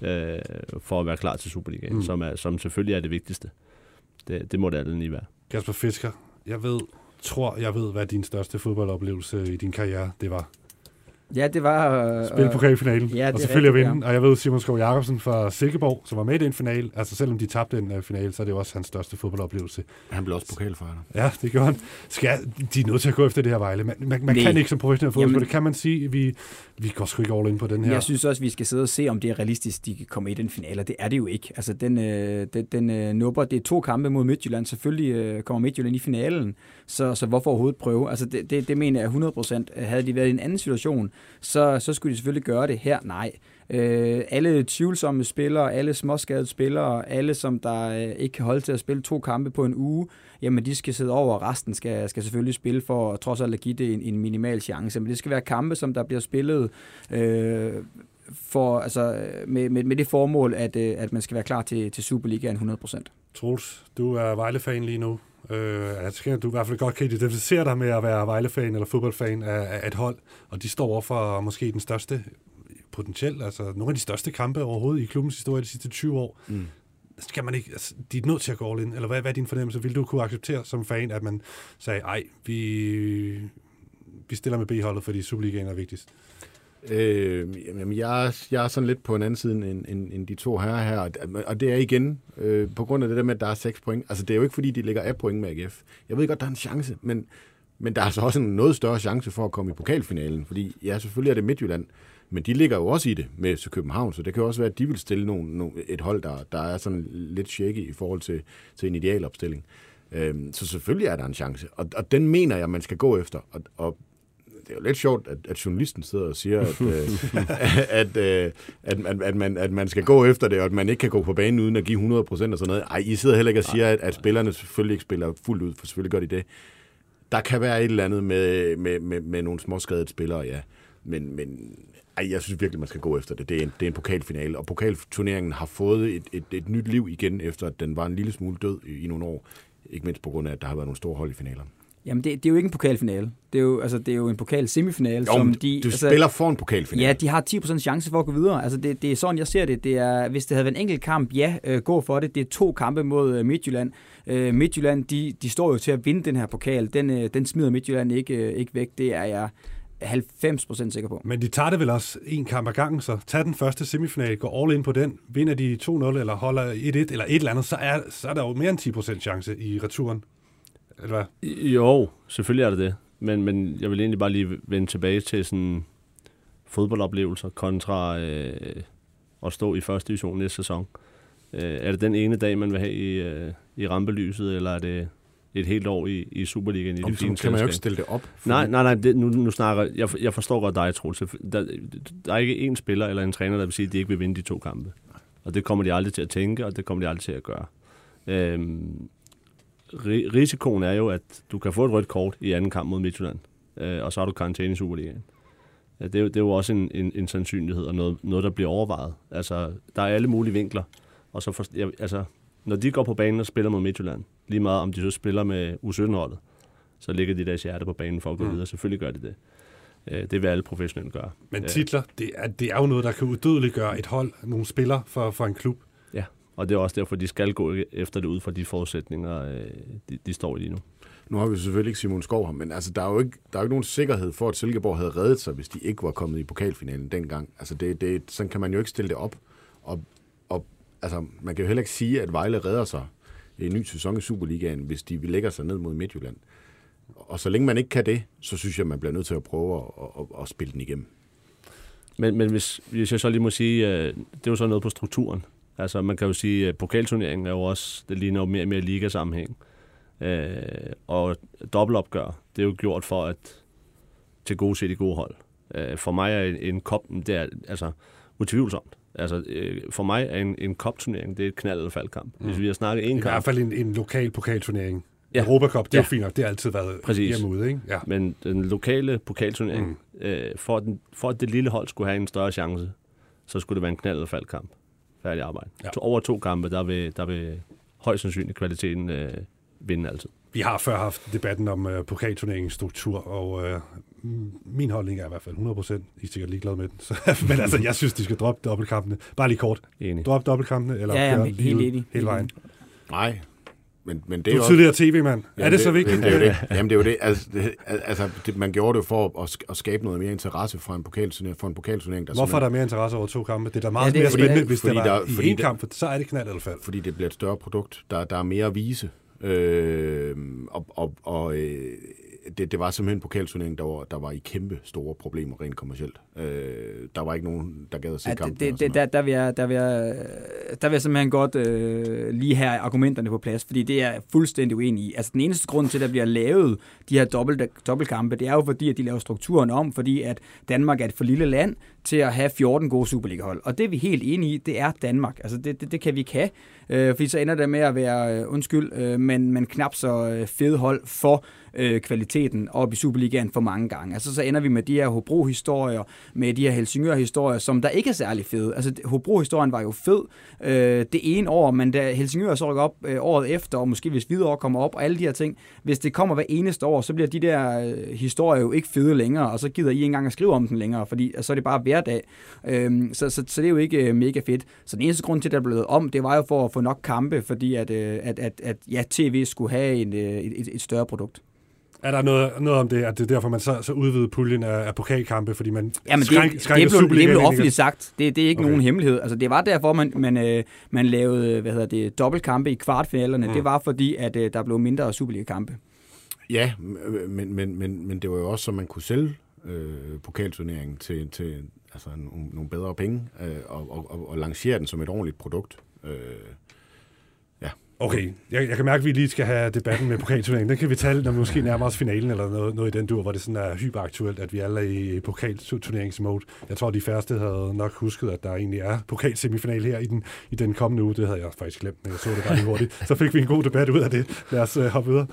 C: øh, for at være klar til Superligaen,
A: Mm.
C: som, er, som selvfølgelig er det vigtigste. Det, det må det alt lige være.
A: Kasper Fisker, jeg ved, tror, jeg ved, hvad din største fodboldoplevelse i din karriere det var.
B: Ja, det var... Øh,
A: Spille pokalfinalen,
B: ja,
A: og selvfølgelig at vinde. Og jeg ved, Simon Skov Jacobsen fra Silkeborg, som var med i den finale, altså selvom de tabte den uh, finale, så er det jo også hans største fodboldoplevelse.
D: Han blev også pokalfighter.
A: Ja, det gjorde han. Skal, de er nødt til at gå efter det her Vejle. Man, man, man kan ikke som professionel fodbold, det kan man sige. Vi, vi går sgu ikke all in på den her.
B: Jeg synes også, vi skal sidde og se, om det er realistisk, de kan komme i den finale. Det er det jo ikke. Altså, den, øh, den, den øh, nubber. det er to kampe mod Midtjylland. Selvfølgelig øh, kommer Midtjylland i finalen, så, så hvorfor overhovedet prøve? Altså, det, det, det mener jeg 100 procent. Havde de været i en anden situation, så, så skulle de selvfølgelig gøre det her. Nej. Øh, alle tvivlsomme spillere, alle småskadede spillere, alle som der øh, ikke kan holde til at spille to kampe på en uge, jamen de skal sidde over, og resten skal, skal selvfølgelig spille for trods alt at give det en, en minimal chance. Men det skal være kampe, som der bliver spillet øh, for, altså, med, med, med det formål, at, øh, at man skal være klar til, til Superligaen 100%.
A: Troels, du er Vejle-fan lige nu. Øh, jeg skal du i hvert fald godt kan identificere dig med at være Vejle-fan eller fodboldfan af, af et hold, og de står over for måske den største potentielt, altså nogle af de største kampe overhovedet i klubbens historie de sidste 20 år.
D: Mm.
A: Skal man ikke, altså, de er nødt til at gå all in, eller hvad, hvad er din fornemmelse? Vil du kunne acceptere som fan, at man sagde, ej, vi, vi stiller med B-holdet, fordi Superligaen er vigtigst?
D: Øh, jamen, jeg, jeg er sådan lidt på en anden side end, end, end de to herrer her, og- og det er igen øh, på grund af det der med, at der er 6 point. Altså, det er jo ikke, fordi de ligger af point med AGF. Jeg ved godt, der er en chance, men, men der er altså også en noget større chance for at komme i pokalfinalen, fordi ja, selvfølgelig er det Midtjylland, men de ligger jo også i det med FC København, så det kan også være, at de vil stille nogle, nogle, et hold, der, der er sådan lidt shaky i forhold til, til en idealopstilling. Øhm, så selvfølgelig er der en chance, og, og den mener jeg, man skal gå efter. Og, og det er jo lidt sjovt, at, at journalisten sidder og siger, at, øh, *laughs* at, øh, at, at, at, man, at man skal gå efter det, og at man ikke kan gå på banen uden at give 100 procent og sådan noget. Ej, I sidder heller ikke og siger, at, at spillerne selvfølgelig ikke spiller fuldt ud, for selvfølgelig gør de det. Der kan være et eller andet med, med, med, med nogle småskadede spillere, ja. Men, men ej, jeg synes virkelig, man skal gå efter det. Det er en, det er en pokalfinale, og pokalturneringen har fået et, et, et nyt liv igen, efter at den var en lille smule død i, i nogle år. Ikke mindst på grund af, at der har været nogle store hold i finaler.
B: Jamen, det, det er jo ikke en pokalfinale. Det er jo, altså, det er jo en pokal-semifinale,
D: Jo,
B: som de...
D: du
B: altså,
D: spiller for en pokalfinale.
B: Ja, de har 10% chance for at gå videre. Altså, det, det er sådan, jeg ser det. det er, hvis det havde været en enkelt kamp, ja, øh, gå for det. Det er to kampe mod øh, Midtjylland. Øh, Midtjylland, de, de står jo til at vinde den her pokal. Den, øh, den smider Midtjylland ikke, øh, ikke væk. Det er jeg 90% sikker på.
A: Men de tager det vel også en kamp ad gangen, så tag den første semifinal, gå all in på den, vinder de 2-0 eller holder 1-1 eller et eller andet, så er, så er der jo mere end 10% chance i returen. Eller hvad?
C: Jo, selvfølgelig er det det. Men, men jeg vil egentlig bare lige vende tilbage til sådan fodboldoplevelser kontra øh, at stå i første division næste sæson. Øh, er det den ene dag, man vil have i, øh, i rampelyset, eller er det et helt år i, i Superligaen i
D: Om,
C: det fine
D: kan man jo ikke stille det op. fordi-
C: Nej, nej, nej, det, nu, nu snakker jeg, jeg forstår godt dig, Troels. Der, der er ikke én spiller eller en træner, der vil sige, at de ikke vil vinde de to kampe. Og det kommer de aldrig til at tænke, og det kommer de aldrig til at gøre. Øhm, ri- risikoen er jo, at du kan få et rødt kort i anden kamp mod Midtjylland, øh, og så har du karantæne i Superligaen. Ja, det, er jo, det er jo også en, en, en sandsynlighed, og noget, noget, der bliver overvejet. Altså, der er alle mulige vinkler. Og så for, jeg, altså, når de går på banen og spiller mod Midtjylland, lige meget om de så spiller med U17-holdet, så ligger de deres hjerte på banen for at gå
A: Mm.
C: videre. Selvfølgelig gør de det. Øh, Det vil alle professionelle gøre.
A: Men
C: Ja.
A: titler, det er, det er jo noget, der kan udødeliggøre et hold, nogle spillere for, for en klub.
C: Ja, og det er også derfor, de skal gå efter det ud fra de forudsætninger, øh, de, de står i lige nu.
D: Nu har vi selvfølgelig ikke Simon Skov her, men altså, der, er jo ikke, der er jo ikke nogen sikkerhed for, at Silkeborg havde reddet sig, hvis de ikke var kommet i pokalfinalen dengang. Altså, det, det, sådan kan man jo ikke stille det op. Og altså, man kan jo heller ikke sige, at Vejle redder sig i en ny sæson i Superligaen, hvis de lægger sig ned mod Midtjylland. Og så længe man ikke kan det, så synes jeg, man bliver nødt til at prøve at, at, at, spille den igennem.
C: Men, men hvis, hvis jeg så lige må sige, øh, det er jo så noget på strukturen. Altså man kan jo sige, at pokalturneringen er jo også, det ligner jo mere og mere ligasammenhæng. Øh, og dobbeltopgør, det er jo gjort for at til gode se de gode hold. Øh, for mig er en, en kop, det er altså utvivlsomt. Altså, øh, for mig er en, en kopturnering, det er et knald- eller faldkamp. Hvis vi har snakket en
A: I
C: kamp,
A: hvert fald en, en lokal pokalturnering.
C: Ja.
A: Europacup, det er
C: Ja.
A: fint nok. Det har altid været
C: Præcis.
A: hjemme ikke? Ja.
C: Men den lokale pokalturnering, mm. øh, for, at den, for at det lille hold skulle have en større chance, så skulle det være en knald- eller faldkamp. Færdig arbejde.
A: Ja.
C: To, over to kampe, der vil, der vil højst sandsynligt kvaliteten øh, vinde altid.
A: Vi har før haft debatten om uh, pokalturneringens struktur, og uh, min holdning er i hvert fald 100%. I er sikkert ligeglade med den. *laughs* Så, men altså, jeg synes, de skal droppe dobbeltkampene. Bare lige kort.
C: Enig.
A: Drop dobbeltkampene, eller
B: Ja, ja,
A: køre
B: helt
A: ud
B: enig.
A: hele vejen.
D: Nej, men, men det
A: Du
D: er
A: er
D: jo
A: tidligere tv-mand. Er det,
D: det
A: så vigtigt?
D: Det, det er jo det. Jamen, det er jo det. Altså, det, altså det, man gjorde det for at, at skabe noget mere interesse for en pokalturnering, for en pokalturnering der
A: Hvorfor er der mere interesse over to kampe? Det er da meget
B: Ja, det er
A: mere spændende, hvis
D: fordi
A: det var
D: der-
A: i
D: fordi
A: én
D: der-
A: kamp, for så er det knald eller fald.
D: fordi det bliver et større produkt. Der, der er mere at vise. Øh, og og, og øh, det, det var simpelthen en pokalturnering, der var, der var i kæmpe store problemer rent kommercielt. Øh, der var ikke nogen, der gad at se
B: Ja,
D: kampen.
B: det, det, der, der, vil jeg, der, vil jeg, der vil jeg simpelthen godt øh, lige have argumenterne på plads, fordi det er jeg fuldstændig uenig i. Altså den eneste grund til, at der bliver lavet de her dobbelt, dobbeltkampe, det er jo fordi, at de laver strukturen om, fordi at Danmark er et for lille land til at have 14 gode Superliga-hold. Og det er vi helt enige i, det er Danmark. Altså det, det, det kan vi kan, øh, fordi så ender det med at være, øh, undskyld, øh, men, men knap så øh, fede hold for øh, kvaliteten op i Superligaen for mange gange. Altså så ender vi med de her Hobro-historier, med de her Helsingør-historier, som der ikke er særlig fede. Altså Hobro-historien var jo fed øh, det ene år, men da Helsingør så rykker op øh, året efter, og måske hvis Hvidovre kommer op, og alle de her ting, hvis det kommer hver eneste år, så bliver de der øh, historier jo ikke fede længere, og så gider I ikke engang at skrive om den længere, fordi altså, så er det bare hverdag. Øh, så, så, så det er jo ikke øh, mega fedt. Så den eneste grund til, at det er blevet om, det var jo for at få nok kampe, fordi at, øh, at, at, at ja, tv skulle have en, øh, et, et, et større produkt.
A: Er der noget, noget om det, at det er derfor, man så, så udvider puljen af, af pokalkampe, fordi man
B: Jamen, det,
A: skrænk,
B: det,
A: skrænker
B: det, blev, det blev offentligt sagt. Det, det er ikke
A: Okay.
B: nogen hemmelighed. Altså, det var derfor, man, man, øh, man lavede hvad hedder det, dobbeltkampe i kvartfinalerne.
A: Mm.
B: Det var fordi, at øh, der blev mindre Superliga-kampe.
D: Ja, men, men, men, men det var jo også, så man kunne sælge øh, pokalturneringen til, til altså, nogle, nogle bedre penge øh, og, og, og, og lancere den som et ordentligt produkt. Øh,
A: Okay, jeg, jeg kan mærke, at vi lige skal have debatten med pokalturneringen. Den kan vi tage, når vi måske nærmer os finalen eller noget, noget i den dur, hvor det sådan er hyperaktuelt, at vi alle er i pokalturneringsmode. Jeg tror, de færreste havde nok husket, at der egentlig er pokalsemifinal her i den, i den kommende uge. Det havde jeg faktisk glemt, men jeg så det bare lige hurtigt. Så fik vi en god debat ud af det. Lad os øh, hoppe videre.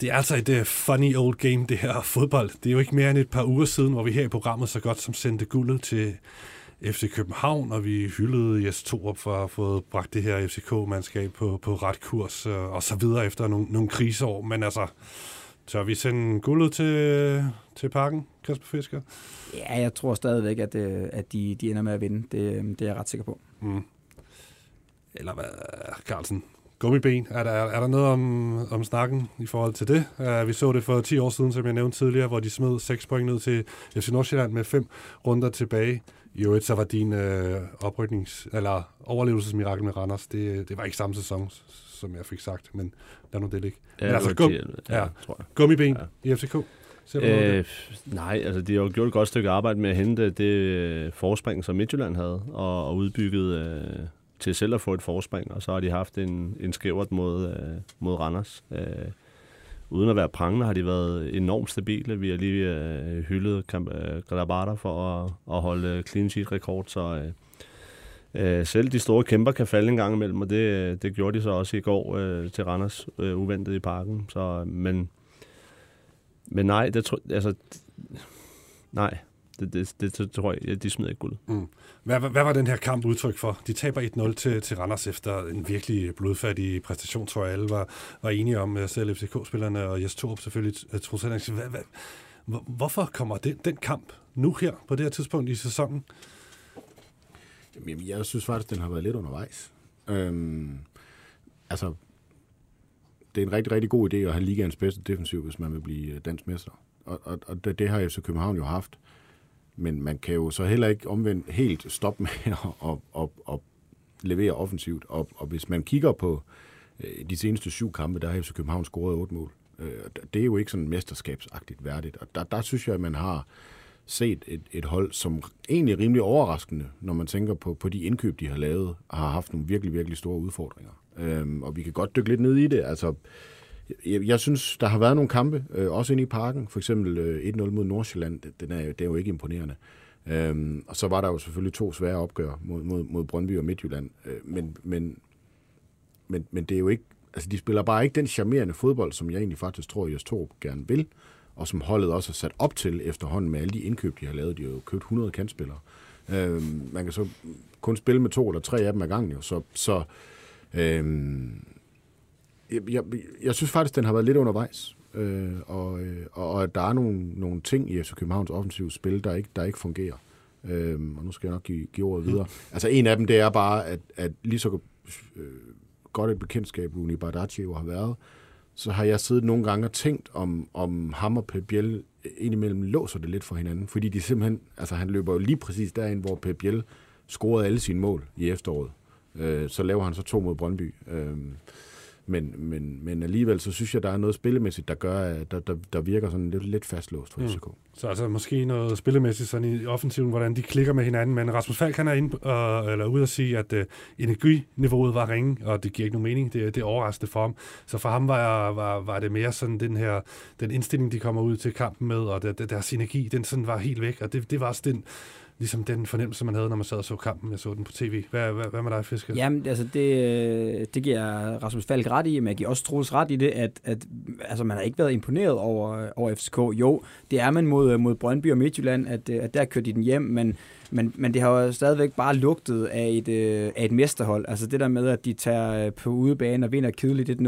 A: Det er altså et uh, funny old game, det her fodbold. Det er jo ikke mere end et par uger siden, hvor vi her i programmet så godt som sendte guldet til FC København, og vi hyldede Jes Torup for at have fået bragt det her FCK-mandskab på, på ret kurs øh, og så videre efter nogle, nogle kriseår. Men altså, tør vi sende guldet til, til parken, Kasper Fisker?
B: Ja, jeg tror stadigvæk, at, øh, at de, de ender med at vinde. Det, øh, det er jeg ret sikker på.
A: Mm. Eller hvad, Carlsen? Gummiben. Er der, er der noget om, om snakken i forhold til det? Uh, vi så det for 10 år siden, som jeg nævnte tidligere, hvor de smed 6 point ned til FC Nordsjælland med 5 runder tilbage. I øvrigt så var din øh, opryknings, eller overlevelsesmirakel med Randers, det, det var ikke samme sæson, som jeg fik sagt, men lad nu det ligge.
C: Ja,
A: Men altså, gum-
C: 10,
A: ja.
C: tror jeg.
A: Gummiben
C: Ja.
A: i FCK.
C: Øh, nej, altså de har jo gjort et godt stykke arbejde med at hente det øh, forspring, som Midtjylland havde, og, og udbygget øh, til selv at få et forspring, og så har de haft en, en skævert mod, øh, mod Randers. Øh, uden at være prangende har de været enormt stabile. Vi har lige øh, hyldet Kamp- øh, Grabata for at, at holde øh, clean sheet rekord, så øh, øh, selv de store kæmper kan falde en gang imellem, og det, øh, det gjorde de så også i går øh, til Randers, øh, uventet i parken. Så, men men nej, det tror altså, nej, det, det, det, det tror jeg, de smider ikke guld.
A: Hvad, hvad, hvad var den her kamp udtryk for? De taber 1-0 til, til Randers efter en virkelig blodfattig præstation, tror jeg alle var, var enige om, øh, selv FCK-spillerne og Jes Torup selvfølgelig. øh, Troels Henriksen. Hvad, hvad, hvor- hvorfor kommer den, den kamp nu her, på det her tidspunkt i sæsonen?
D: Jamen, jeg synes faktisk, den har været lidt undervejs. Øhm, altså, det er en rigtig, rigtig god idé at have ligaens bedste defensiv, hvis man vil blive øh, dansk mester. Og, og, og det, det har FC København jo haft. Men man kan jo så heller ikke omvendt helt stoppe med *laughs* at, at, at, at levere offensivt. Og, og hvis man kigger på øh, de seneste syv kampe, der har FC København scoret otte mål. Øh, det er jo ikke sådan mesterskabsagtigt værdigt. Og der, der synes jeg, at man har set et, et hold, som egentlig er rimelig overraskende, når man tænker på, på de indkøb, de har lavet, har haft nogle virkelig, virkelig store udfordringer. Øhm, og vi kan godt dykke lidt ned i det. Altså, jeg, jeg synes, der har været nogle kampe, øh, også inde i parken. For eksempel øh, 1-0 mod Nordsjælland, den er, det er jo ikke imponerende. Øhm, og så var der jo selvfølgelig to svære opgør mod, mod, mod Brøndby og Midtjylland. Øh, men, men, men, men det er jo ikke... Altså, de spiller bare ikke den charmerende fodbold, som jeg egentlig faktisk tror, Jes Torup gerne vil, og som holdet også er sat op til efterhånden med alle de indkøb, de har lavet. De har jo købt 100 kantspillere. Øh, man kan så kun spille med to eller tre af dem ad gangen, jo. Så, så øh, jeg, jeg, jeg synes faktisk, den har været lidt undervejs. øh, og, øh, og, og der er nogle, nogle ting i FC Københavns offensive spil, der ikke, der ikke fungerer. Øh, og nu skal jeg nok give, give ordet videre. Altså en af dem, det er bare, at, at lige så øh, godt et bekendtskab, Rooney Bardacci jo har været, så har jeg siddet nogle gange og tænkt, om, om ham og Pep Biel indimellem låser det lidt for hinanden. Fordi de simpelthen, altså han løber jo lige præcis derind, hvor Pep Biel scorede alle sine mål i efteråret. Øh, så laver han så to mod Brøndby. Øh, men, men, men alligevel, så synes jeg, der er noget spillemæssigt, der gør, at der, der, der virker sådan lidt, lidt fastlåst for FCK. Mm.
A: Så altså måske noget spillemæssigt sådan i offensiven, hvordan de klikker med hinanden. Men Rasmus Falk, han er inde, uh, eller ude at sige, at uh, energiniveauet var ringe, og det giver ikke nogen mening. Det, det er overraskende for ham. Så for ham var, var, var det mere sådan den her, den indstilling, de kommer ud til kampen med, og der, deres energi, den sådan var helt væk. Og det, det var også den, ligesom den fornemmelse, man havde, når man sad og så kampen. Jeg så den på tv. Hvad, hvad, hvad med dig, Fisker?
B: Jamen, altså det, øh, det giver Rasmus Falk ret i, men jeg giver også Troels ret i det, at, at altså, man har ikke været imponeret over, over FCK. Jo, det er man mod, mod Brøndby og Midtjylland, at, øh, at der kørte de den hjem, men men, men det har jo stadigvæk bare lugtet af et, øh, af et mesterhold. Altså det der med, at de tager øh, på udebane og vinder kedeligt 1-0.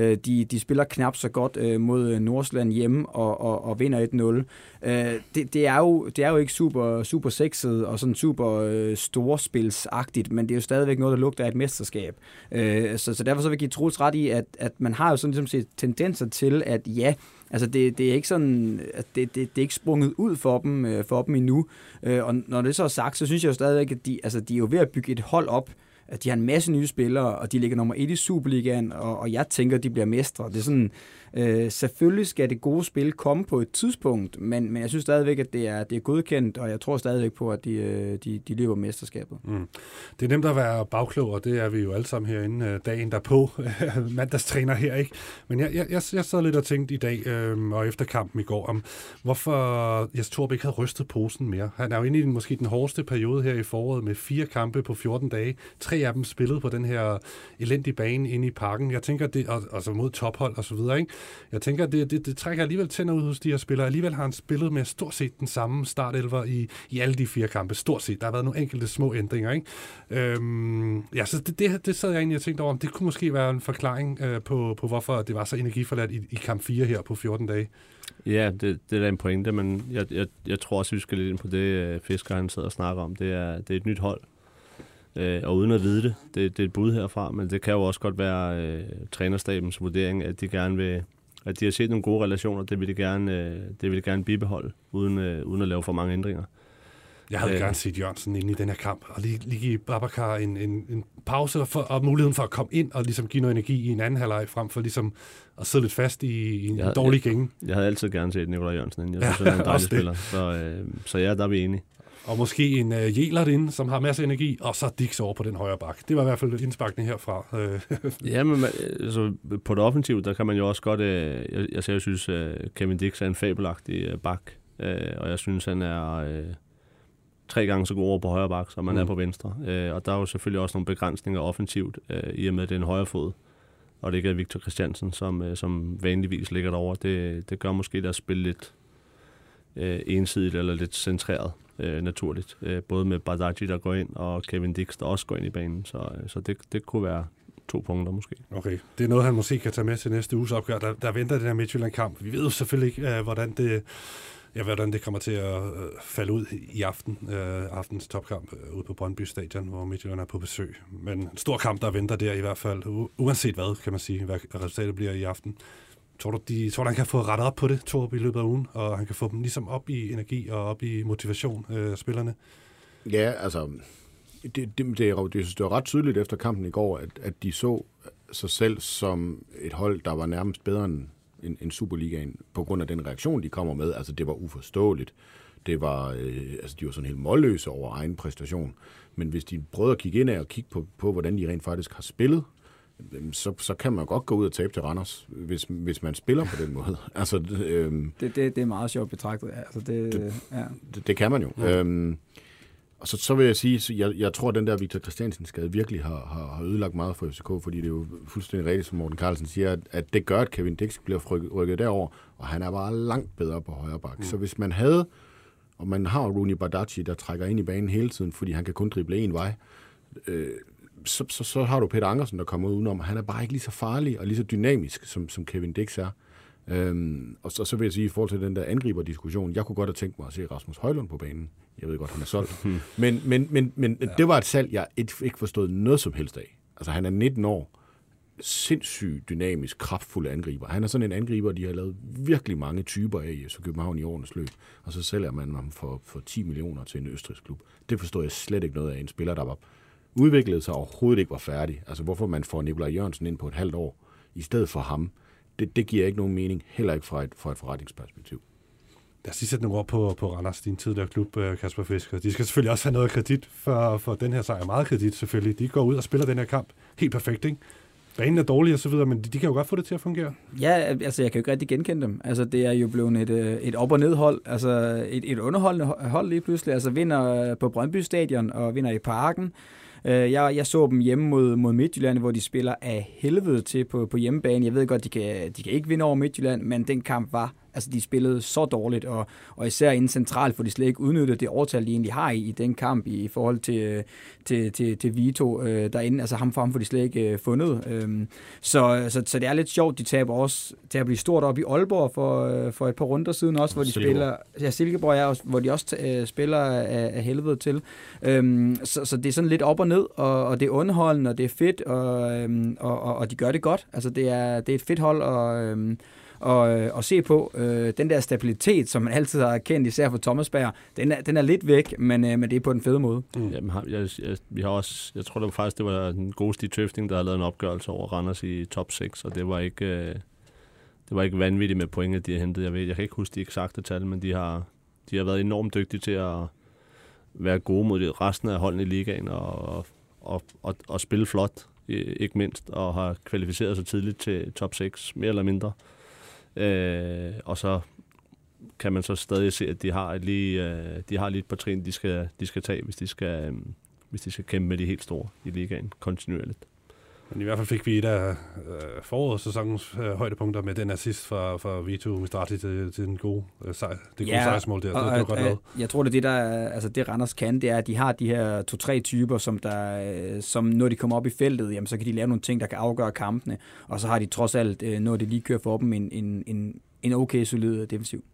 B: Øh, de, de spiller knap så godt øh, mod øh, Nordsjælland hjemme og, og, og vinder 1-0. Øh, det, det, er jo, det er jo ikke super, super sexet og sådan super øh, storspilsagtigt, men det er jo stadigvæk noget, der lugter af et mesterskab. Øh, så, så derfor så vil jeg give Troels ret i, at, at man har jo sådan ligesom set tendenser til, at ja, Altså det, det er ikke sådan, at det, det, det er ikke sprunget ud for dem, øh, for dem endnu. Øh, og når det så er sagt, så synes jeg jo stadigvæk, at de, altså de er jo ved at bygge et hold op, at de har en masse nye spillere, og de ligger nummer et i Superligaen, og, og jeg tænker, at de bliver mestre. Det er sådan, Øh, selvfølgelig skal det gode spil komme på et tidspunkt, men, men jeg synes stadigvæk, at det er, det er godkendt, og jeg tror stadigvæk på, at de, øh, de, de løber mesterskabet. Mm.
A: Det er nemt at være bagklog, og det er vi jo alle sammen herinde øh, dagen derpå. *laughs* Mandagstræner her, ikke? Men jeg, jeg, jeg, jeg sad lidt og tænkte i dag, øh, og efter kampen i går, om hvorfor Jes Torp ikke havde rystet posen mere. Han er jo inde i den, måske den hårdeste periode her i foråret med fire kampe på 14 dage. Tre af dem spillet på den her elendige bane inde i parken. Jeg tænker, det, altså mod tophold og så videre, ikke? Jeg tænker, det, det, det trækker alligevel tænder ud hos de her spillere. Alligevel har han spillet med stort set den samme startelver i, i alle de fire kampe. Stort set. Der har været nogle enkelte små ændringer. Ikke? Øhm, ja, så det, det, det sad jeg egentlig og tænkte over, om det kunne måske være en forklaring øh, på, på, hvorfor det var så energiforladt i, i kamp 4 her på 14 dage.
C: Ja, det, det er da en pointe, men jeg, jeg, jeg tror også, vi skal lidt ind på det, øh, Fisker han sidder og snakker om. Det er, det er et nyt hold, øh, og uden at vide det, det, det er et bud herfra, men det kan jo også godt være øh, trænerstabens vurdering, at de gerne vil at de har set nogle gode relationer, det vil de gerne, øh, det vil de gerne bibeholde, uden, øh, uden at lave for mange ændringer.
A: Jeg havde øh, gerne set Jørgensen ind i den her kamp, og lige, lige give Babacar en, en, en pause for, og muligheden for at komme ind og ligesom give noget energi i en anden halvleg, frem for ligesom at sidde lidt fast i, i en jeg, dårlig gænge.
C: Jeg, jeg havde altid gerne set Nikolaj Jørgensen ind. Jeg synes, ja, *laughs* han er en dejlig spiller. Så, øh, så ja, der er vi enige.
A: Og måske en uh, Jelert ind, som har masser af energi, og så Dix over på den højre bak. Det var i hvert fald indsparkning herfra.
C: Øh. *laughs* ja, men altså, på det offensive, der kan man jo også godt... Uh, jeg, jeg, jeg synes, uh, Kevin Dix er en fabelagtig uh, bak, uh, og jeg synes, han er... Uh, tre gange så god over på højre bak, som man mm. er på venstre. Uh, og der er jo selvfølgelig også nogle begrænsninger offensivt, uh, i og med, at det er en højre fod. Og det ikke er Victor Christiansen, som, uh, som vanligvis ligger derovre. Det, det gør måske deres spil lidt uh, ensidigt eller lidt centreret øh, naturligt. Øh, både med Badaji, der går ind, og Kevin Dix, der også går ind i banen. Så, øh, så det, det kunne være to punkter måske.
A: Okay, det er noget, han måske kan tage med til næste uges opgør. Der, der venter den her Midtjylland-kamp. Vi ved jo selvfølgelig ikke, øh, hvordan det ja, hvordan det kommer til at øh, falde ud i aften, øh, aftens topkamp øh, ude på Brøndby Stadion, hvor Midtjylland er på besøg. Men en stor kamp, der venter der i hvert fald, uanset hvad, kan man sige, hvad resultatet bliver i aften. Tror du, de, tror du, han kan få rettet op på det, Torb, i løbet af ugen, og han kan få dem ligesom op i energi og op i motivation, øh, spillerne?
D: Ja, altså, det, det, det, er, det, det var ret tydeligt efter kampen i går, at, at de så sig selv som et hold, der var nærmest bedre end, end, end Superligaen, på grund af den reaktion, de kommer med. Altså, det var uforståeligt. Det var, øh, altså, de var sådan helt målløse over egen præstation. Men hvis de prøvede at kigge ind og kigge på, på, hvordan de rent faktisk har spillet, så, så kan man godt gå ud og tabe til Randers, hvis, hvis man spiller på den måde. *laughs* altså,
B: øhm, det, det, det er meget sjovt betragtet. Altså, det,
D: det, ja. det, det kan man jo. Ja. Øhm, og så, så vil jeg sige, så jeg, jeg tror, at den der Victor Christiansen skade virkelig har, har, har ødelagt meget for FCK, fordi det er jo fuldstændig rigtigt, som Morten Carlsen siger, at, at det gør, at Kevin Dix bliver rykket, rykket derover, og han er bare langt bedre på højre bak. Mm. Så hvis man havde, og man har Rooney Bardacci, der trækker ind i banen hele tiden, fordi han kan kun drible en vej, øh, så, så, så har du Peter Angersen, der kommer udenom. Han er bare ikke lige så farlig og lige så dynamisk, som, som Kevin Dix er. Øhm, og så, så vil jeg sige, i forhold til den der angriberdiskussion, jeg kunne godt have tænkt mig at se Rasmus Højlund på banen. Jeg ved godt, han er solgt. men men, men, men ja. det var et salg, jeg ikke, ikke forstod noget som helst af. Altså, han er 19 år, sindssygt dynamisk, kraftfuld angriber. Han er sådan en angriber, de har lavet virkelig mange typer af i så København i årenes løb. Og så sælger man ham for, for 10 millioner til en østrisk klub. Det forstår jeg slet ikke noget af. En spiller, der var udviklet sig overhovedet ikke var færdig. Altså, hvorfor man får Nikolaj Jørgensen ind på et halvt år, i stedet for ham, det, det giver ikke nogen mening, heller ikke fra et, fra et forretningsperspektiv.
A: Lad os lige sætte nogle ord på, på Randers, din tidligere klub, øh, Kasper Fisker. De skal selvfølgelig også have noget kredit for, for den her sejr. Meget kredit selvfølgelig. De går ud og spiller den her kamp helt perfekt, ikke? Banen er dårlig og så videre, men de, de kan jo godt få det til at fungere.
B: Ja, altså jeg kan jo ikke rigtig genkende dem. Altså det er jo blevet et, øh, et op- og nedhold, altså et, et underholdende hold lige pludselig. Altså vinder på Brøndby Stadion og vinder i Parken. Øh, jeg, jeg så dem hjemme mod, mod Midtjylland, hvor de spiller af helvede til på, på hjemmebane. Jeg ved godt, de kan, de kan ikke vinde over Midtjylland, men den kamp var Altså, de spillede så dårligt, og, og især inden centralt, for de slet ikke udnyttede det overtal, de egentlig har i, i den kamp i, i forhold til, til, til, til Vito øh, derinde. Altså, ham for ham får de slet ikke øh, fundet. Øhm, så, så, så det er lidt sjovt, de taber også at blive stort op i Aalborg for, øh, for et par runder siden også, hvor de Silkeborg. spiller... Ja, Silkeborg, ja, også, hvor de også øh, spiller af, af helvede til. Øhm, så, så det er sådan lidt op og ned, og, og det er underholdende, og det er fedt, og, øhm, og, og, og de gør det godt. Altså, det er, det er et fedt hold, og... Øhm, og, øh, og se på. Øh, den der stabilitet, som man altid har kendt, især for Thomas Bager, den er, den er lidt væk, men, øh, men det er på den fede måde.
C: Mm. Jamen, jeg, jeg, vi har også, jeg tror det var faktisk, det var den gode Stig Tøfting, der har lavet en opgørelse over Randers i top 6, og det var ikke, øh, det var ikke vanvittigt med pointet, de har hentet. Jeg, ved, jeg kan ikke huske de eksakte tal, men de har, de har været enormt dygtige til at være gode mod resten af holdene i ligaen og, og, og, og spille flot, ikke mindst, og har kvalificeret sig tidligt til top 6, mere eller mindre. Øh, og så kan man så stadig se, at de har lige, øh, de har lige et par trin, de skal, de skal tage, hvis de skal, øh, hvis de skal kæmpe med de helt store i ligaen kontinuerligt.
A: Men i hvert fald fik vi et af øh, forårssæsonens øh, højdepunkter med den assist fra, fra Vito Mistrati til, til den gode, øh, sej, det gode ja, sejrsmål der.
B: Og,
A: det, det var
B: godt lavet. Jeg tror, det det, der, altså det Randers kan, det er, at de har de her to-tre typer, som, der, øh, som når de kommer op i feltet, jamen, så kan de lave nogle ting, der kan afgøre kampene. Og så har de trods alt, øh, når de lige kører for dem, en, en, en, en okay solid defensiv.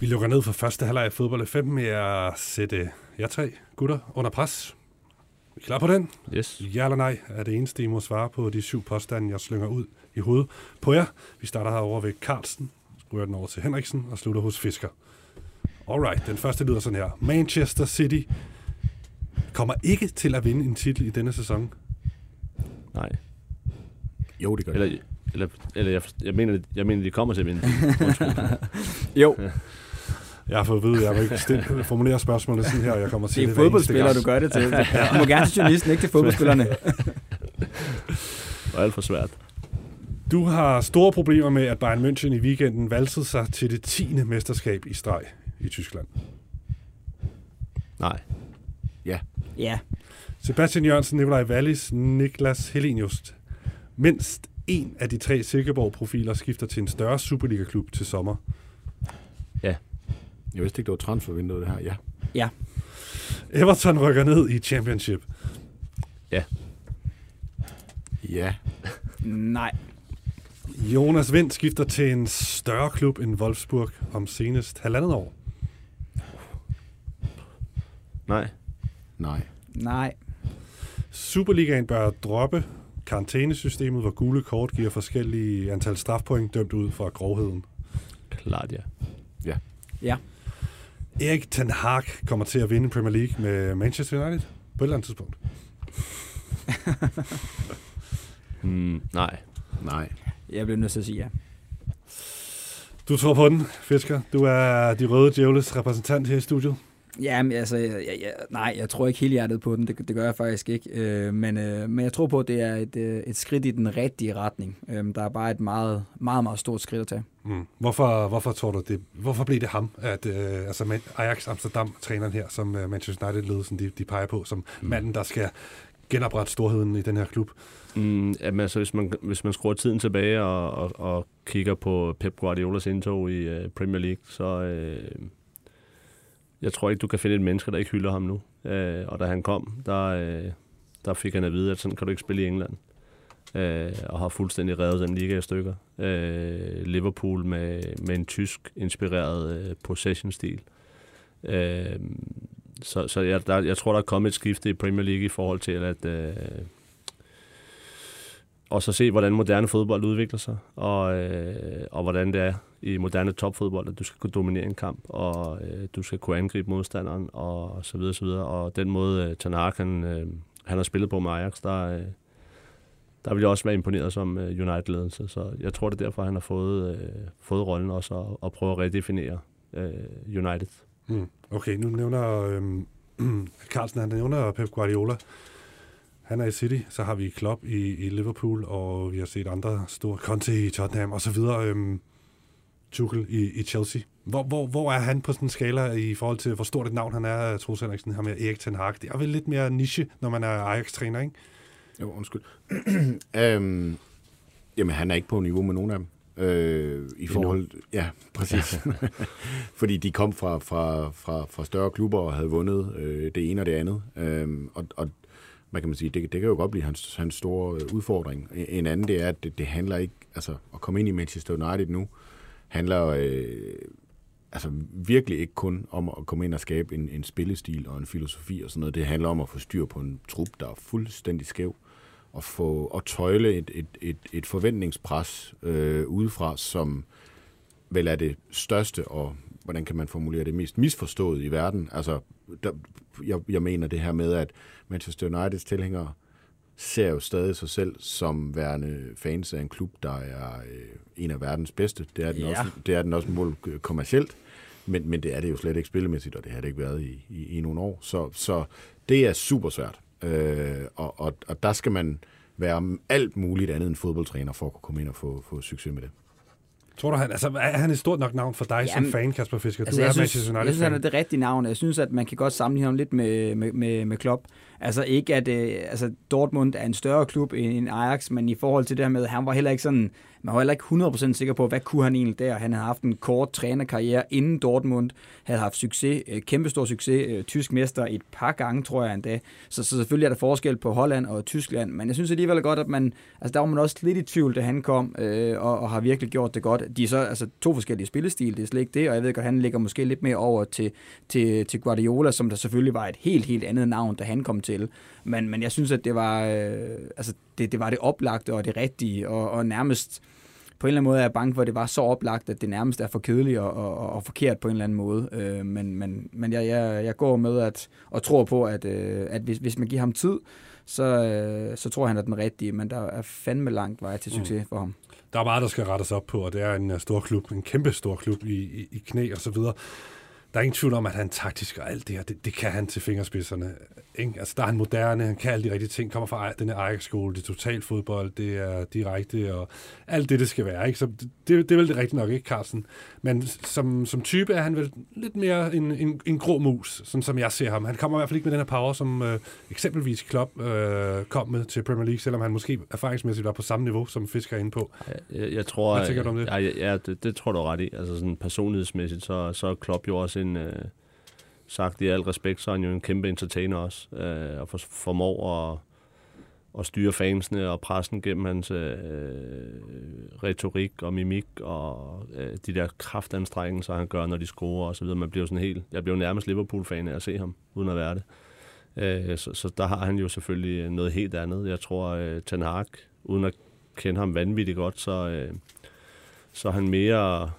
A: Vi lukker ned for første halvleg af fodbold 5 med at sætte jer tre gutter under pres. Er I klar på den?
C: Yes.
A: Ja eller nej er det eneste, I må svare på de syv påstande, jeg slynger ud i hovedet på jer. Vi starter herovre ved Carlsen, rører den over til Henriksen og slutter hos Fisker. Alright, den første lyder sådan her. Manchester City kommer ikke til at vinde en titel i denne sæson.
C: Nej.
D: Jo, det gør
C: eller, Eller, eller jeg, jeg, mener, jeg mener, de kommer til at vinde. *laughs*
B: jo.
A: Jeg har fået at vide, at jeg må ikke stille, *laughs* formulere spørgsmålet sådan her, og jeg kommer til
B: det. Det er fodboldspillere, du gør det til. *laughs* Du må gerne til journalisten, ikke til fodboldspillerne.
C: det er alt for svært.
A: Du har store problemer med, at Bayern München i weekenden valgte sig til det 10. mesterskab i streg i Tyskland.
C: Nej.
D: Ja.
B: Ja.
A: Sebastian Jørgensen, Nikolaj Wallis, Niklas Helenius. Mindst en af de tre Silkeborg-profiler skifter til en større Superliga-klub til sommer.
C: Ja.
D: Jeg vidste ikke, det var transfervinduet, det her. Ja.
B: Ja.
A: Everton rykker ned i Championship.
C: Ja.
D: Ja.
B: Nej.
A: Jonas Vind skifter til en større klub end Wolfsburg om senest halvandet år.
C: Nej.
D: Nej.
B: Nej.
A: Superligaen bør droppe karantænesystemet, hvor gule kort giver forskellige antal strafpoint dømt ud fra grovheden.
C: Klart, ja.
D: Ja.
B: Ja.
A: Erik Ten Hag kommer til at vinde Premier League med Manchester United på et eller andet tidspunkt. *laughs*
C: mm, nej.
D: Nej.
B: Jeg bliver nødt til at sige ja.
A: Du tror på den, Fisker. Du er de røde djævles repræsentant her i studiet.
B: Ja, men altså, jeg, jeg, nej, jeg tror ikke helt hjertet på den. Det, det gør jeg faktisk ikke. Øh, men, øh, men jeg tror på, at det er et, øh, et skridt i den rigtige retning. Øh, der er bare et meget, meget, meget stort skridt at tage.
A: Mm. Hvorfor, hvorfor tror du det? Hvorfor blev det ham, at øh, altså Ajax Amsterdam-træneren her, som uh, Manchester United-ledelsen de, de peger på, som mm. manden, der skal genoprette storheden i den her klub?
C: Mm, jamen, altså, hvis, man, hvis man skruer tiden tilbage og, og, og kigger på Pep Guardiolas indtog i uh, Premier League, så... Øh, jeg tror ikke, du kan finde et menneske, der ikke hylder ham nu. Øh, og da han kom, der, øh, der fik han at vide, at sådan kan du ikke spille i England. Øh, og har fuldstændig revet den liga i stykker. Øh, Liverpool med, med en tysk inspireret øh, possession-stil. Øh, så så jeg, der, jeg tror, der er kommet et skifte i Premier League i forhold til at... Øh, og så se, hvordan moderne fodbold udvikler sig, og, øh, og hvordan det er i moderne topfodbold, at du skal kunne dominere en kamp, og øh, du skal kunne angribe modstanderen, og så videre, så videre. Og den måde, øh, Ten Hag, han, øh, han har spillet på med Ajax, der, øh, der vil jeg også være imponeret som øh, United-ledelse. Så jeg tror, det er derfor, han har fået, øh, fået rollen også at, at prøve at redefinere øh, United.
A: Mm. Okay, nu nævner øh, *clears throat* Carlsen, han nævner Pep Guardiola. Han er i City, så har vi Klopp i, i Liverpool, og vi har set andre store, Conte i Tottenham og så videre. Øhm, Tuchel i, i Chelsea. Hvor, hvor, hvor er han på sådan en skala i forhold til, hvor stort et navn han er, Troels Henriksen, her med Erik Ten Hag? Det er vel lidt mere niche, når man er Ajax-træner, ikke?
D: Jo, undskyld. *clears throat* øhm, jamen, han er ikke på niveau med nogen af dem. Øh, I forhold... Ja, præcis. *laughs* *laughs* Fordi de kom fra, fra, fra, fra større klubber og havde vundet øh, det ene og det andet. Øh, og, og hvad kan man sige, det, det kan jo godt blive hans, hans store øh, udfordring. En anden, det er, at det, det handler ikke, altså at komme ind i Manchester United nu, handler øh, altså virkelig ikke kun om at komme ind og skabe en, en spillestil og en filosofi og sådan noget. Det handler om at få styr på en trup, der er fuldstændig skæv, og få at tøjle et, et, et, et forventningspres øh, udefra, som vel er det største og hvordan kan man formulere det mest misforstået i verden. Altså, der, jeg, jeg mener det her med, at Manchester Uniteds tilhængere ser jo stadig sig selv som værende fans af en klub, der er øh, en af verdens bedste. Det er den, ja. også, det er den også mål kommercielt, men, men det er det jo slet ikke spillemæssigt, og det har det ikke været i, i, i nogle år. Så, så det er super svært, øh, og, og, og der skal man være alt muligt andet end fodboldtræner for at kunne komme ind og få, få succes med det.
A: Tror du, han, altså, er han et stort nok navn for dig Jamen, som fan, Kasper Fisker?
B: Altså,
A: du
B: er
A: synes,
B: Manchester United Jeg synes, han er det rigtige navn. Jeg synes, at man kan godt sammenligne ham lidt med, med, med, med Klopp. Altså ikke, at øh, altså, Dortmund er en større klub end Ajax, men i forhold til det her med, han var heller ikke sådan, man var heller ikke 100% sikker på, hvad kunne han egentlig der. Han havde haft en kort trænerkarriere inden Dortmund, havde haft succes, øh, kæmpestor succes, øh, tysk mester et par gange, tror jeg endda. Så, så selvfølgelig er der forskel på Holland og Tyskland, men jeg synes alligevel godt, at man, altså der var man også lidt i tvivl, da han kom, øh, og, og har virkelig gjort det godt. De er så altså to forskellige spillestil, det er slet ikke det, og jeg ved godt, han ligger måske lidt mere over til, til, til Guardiola, som der selvfølgelig var et helt, helt andet navn, da han kom til. Men, men jeg synes, at det var, øh, altså, det, det var det oplagte og det rigtige, og, og nærmest på en eller anden måde er jeg bange for, at det var så oplagt, at det nærmest er for kedeligt og, og, og forkert på en eller anden måde. Øh, men men, men jeg, jeg, jeg går med at, og tror på, at, øh, at hvis, hvis man giver ham tid, så, øh, så tror han er den rigtige, men der er fandme langt vej til succes mm. for ham.
A: Der er meget, der skal rettes op på, og det er en uh, stor klub, en kæmpe stor klub i, i, i knæ og så videre der er ingen tvivl om, at han taktisk og alt det her, det, det kan han til fingerspidserne. Ikke? Altså, der er han moderne, han kan alle de rigtige ting, kommer fra den her Ajax-skole, det er total fodbold, det er direkte, og alt det, det skal være. Ikke? Så det, det er vel det rigtigt nok, ikke, Carlsen? Men som, som type er han vel lidt mere en, en, en grå mus, sådan som jeg ser ham. Han kommer i hvert fald ikke med den her power, som øh, eksempelvis Klopp øh, kom med til Premier League, selvom han måske erfaringsmæssigt var på samme niveau, som Fisker er inde på.
C: Jeg, jeg tror,
A: Hvad tænker du om det?
C: Ja, ja det, det tror du ret i. Altså sådan personlighedsmæssigt, så, så er Klopp jo også en... Øh, sagt i al respekt, så er han jo en kæmpe entertainer også, øh, og for, formår at, at styre fansene og pressen gennem hans øh, øh retorik og mimik og øh, de der kraftanstrengelser, han gør, når de scorer og så videre. Man bliver sådan helt, jeg bliver jo nærmest Liverpool-fan af at se ham, uden at være det. Øh, så, så der har han jo selvfølgelig noget helt andet. Jeg tror, øh, Ten Hag, uden at kende ham vanvittigt godt, så, øh, så er han mere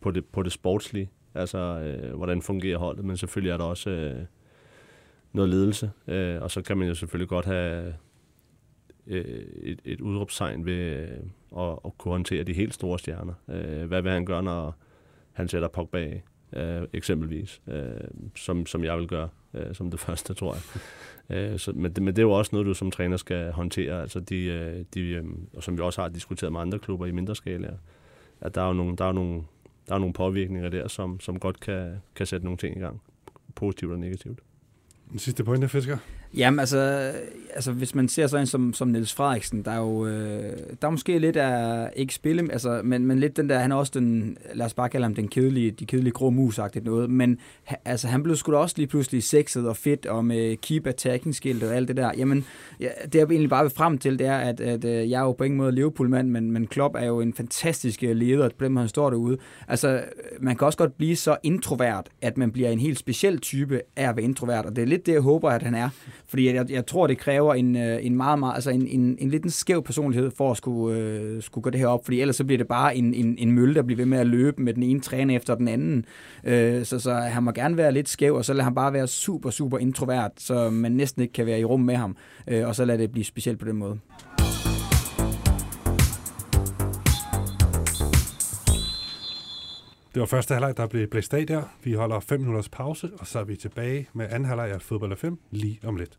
C: på det, på det sportslige altså øh, hvordan fungerer holdet, men selvfølgelig er der også øh, noget ledelse, øh, og så kan man jo selvfølgelig godt have øh, et, et udråbstegn ved øh, at, at kunne håndtere de helt store stjerner. Øh, hvad vil han gøre, når han sætter Pogba af, øh, eksempelvis, øh, som, som jeg vil gøre øh, som det *laughs* første, tror jeg. Øh, så, men, det, men det er jo også noget, du som træner skal håndtere, altså de, øh, de, øh, og som vi også har diskuteret med andre klubber i mindre skala, at der er jo nogle, der er nogle der er nogle påvirkninger der, som, som godt kan, kan sætte nogle ting i gang, positivt og negativt.
A: Den sidste pointe, Fisker?
B: Jamen altså, altså, hvis man ser sådan en som, som Niels Frederiksen, der er jo øh, der er måske lidt af, ikke spille, altså, men, men lidt den der, han er også den, lad os bare kalde ham den kedelige, de kedelige grå mus noget, men altså, han blev sgu da også lige pludselig sexet og fedt, og med keep attacking skilt og alt det der. Jamen, ja, det jeg egentlig bare vil frem til, det er, at, at øh, jeg er jo på ingen måde Liverpool-mand, men, men Klopp er jo en fantastisk øh, leder, på han står derude. Altså, man kan også godt blive så introvert, at man bliver en helt speciel type af at være introvert, og det er lidt det, jeg håber, at han er. Fordi jeg, jeg tror, det kræver en, øh, en meget, meget, altså en, en, en lidt en skæv personlighed for at skulle, øh, skulle gå det her op, fordi ellers så bliver det bare en, en, en mølle, der bliver ved med at løbe med den ene træner efter den anden. Øh, så, så han må gerne være lidt skæv, og så lader han bare være super, super introvert, så man næsten ikke kan være i rum med ham, øh, og så lader det blive specielt på den måde.
A: Det var første halvleg, der blev blæst af der. Vi holder 5 minutters pause, og så er vi tilbage med anden halvleg af fodbold af 5 lige om lidt.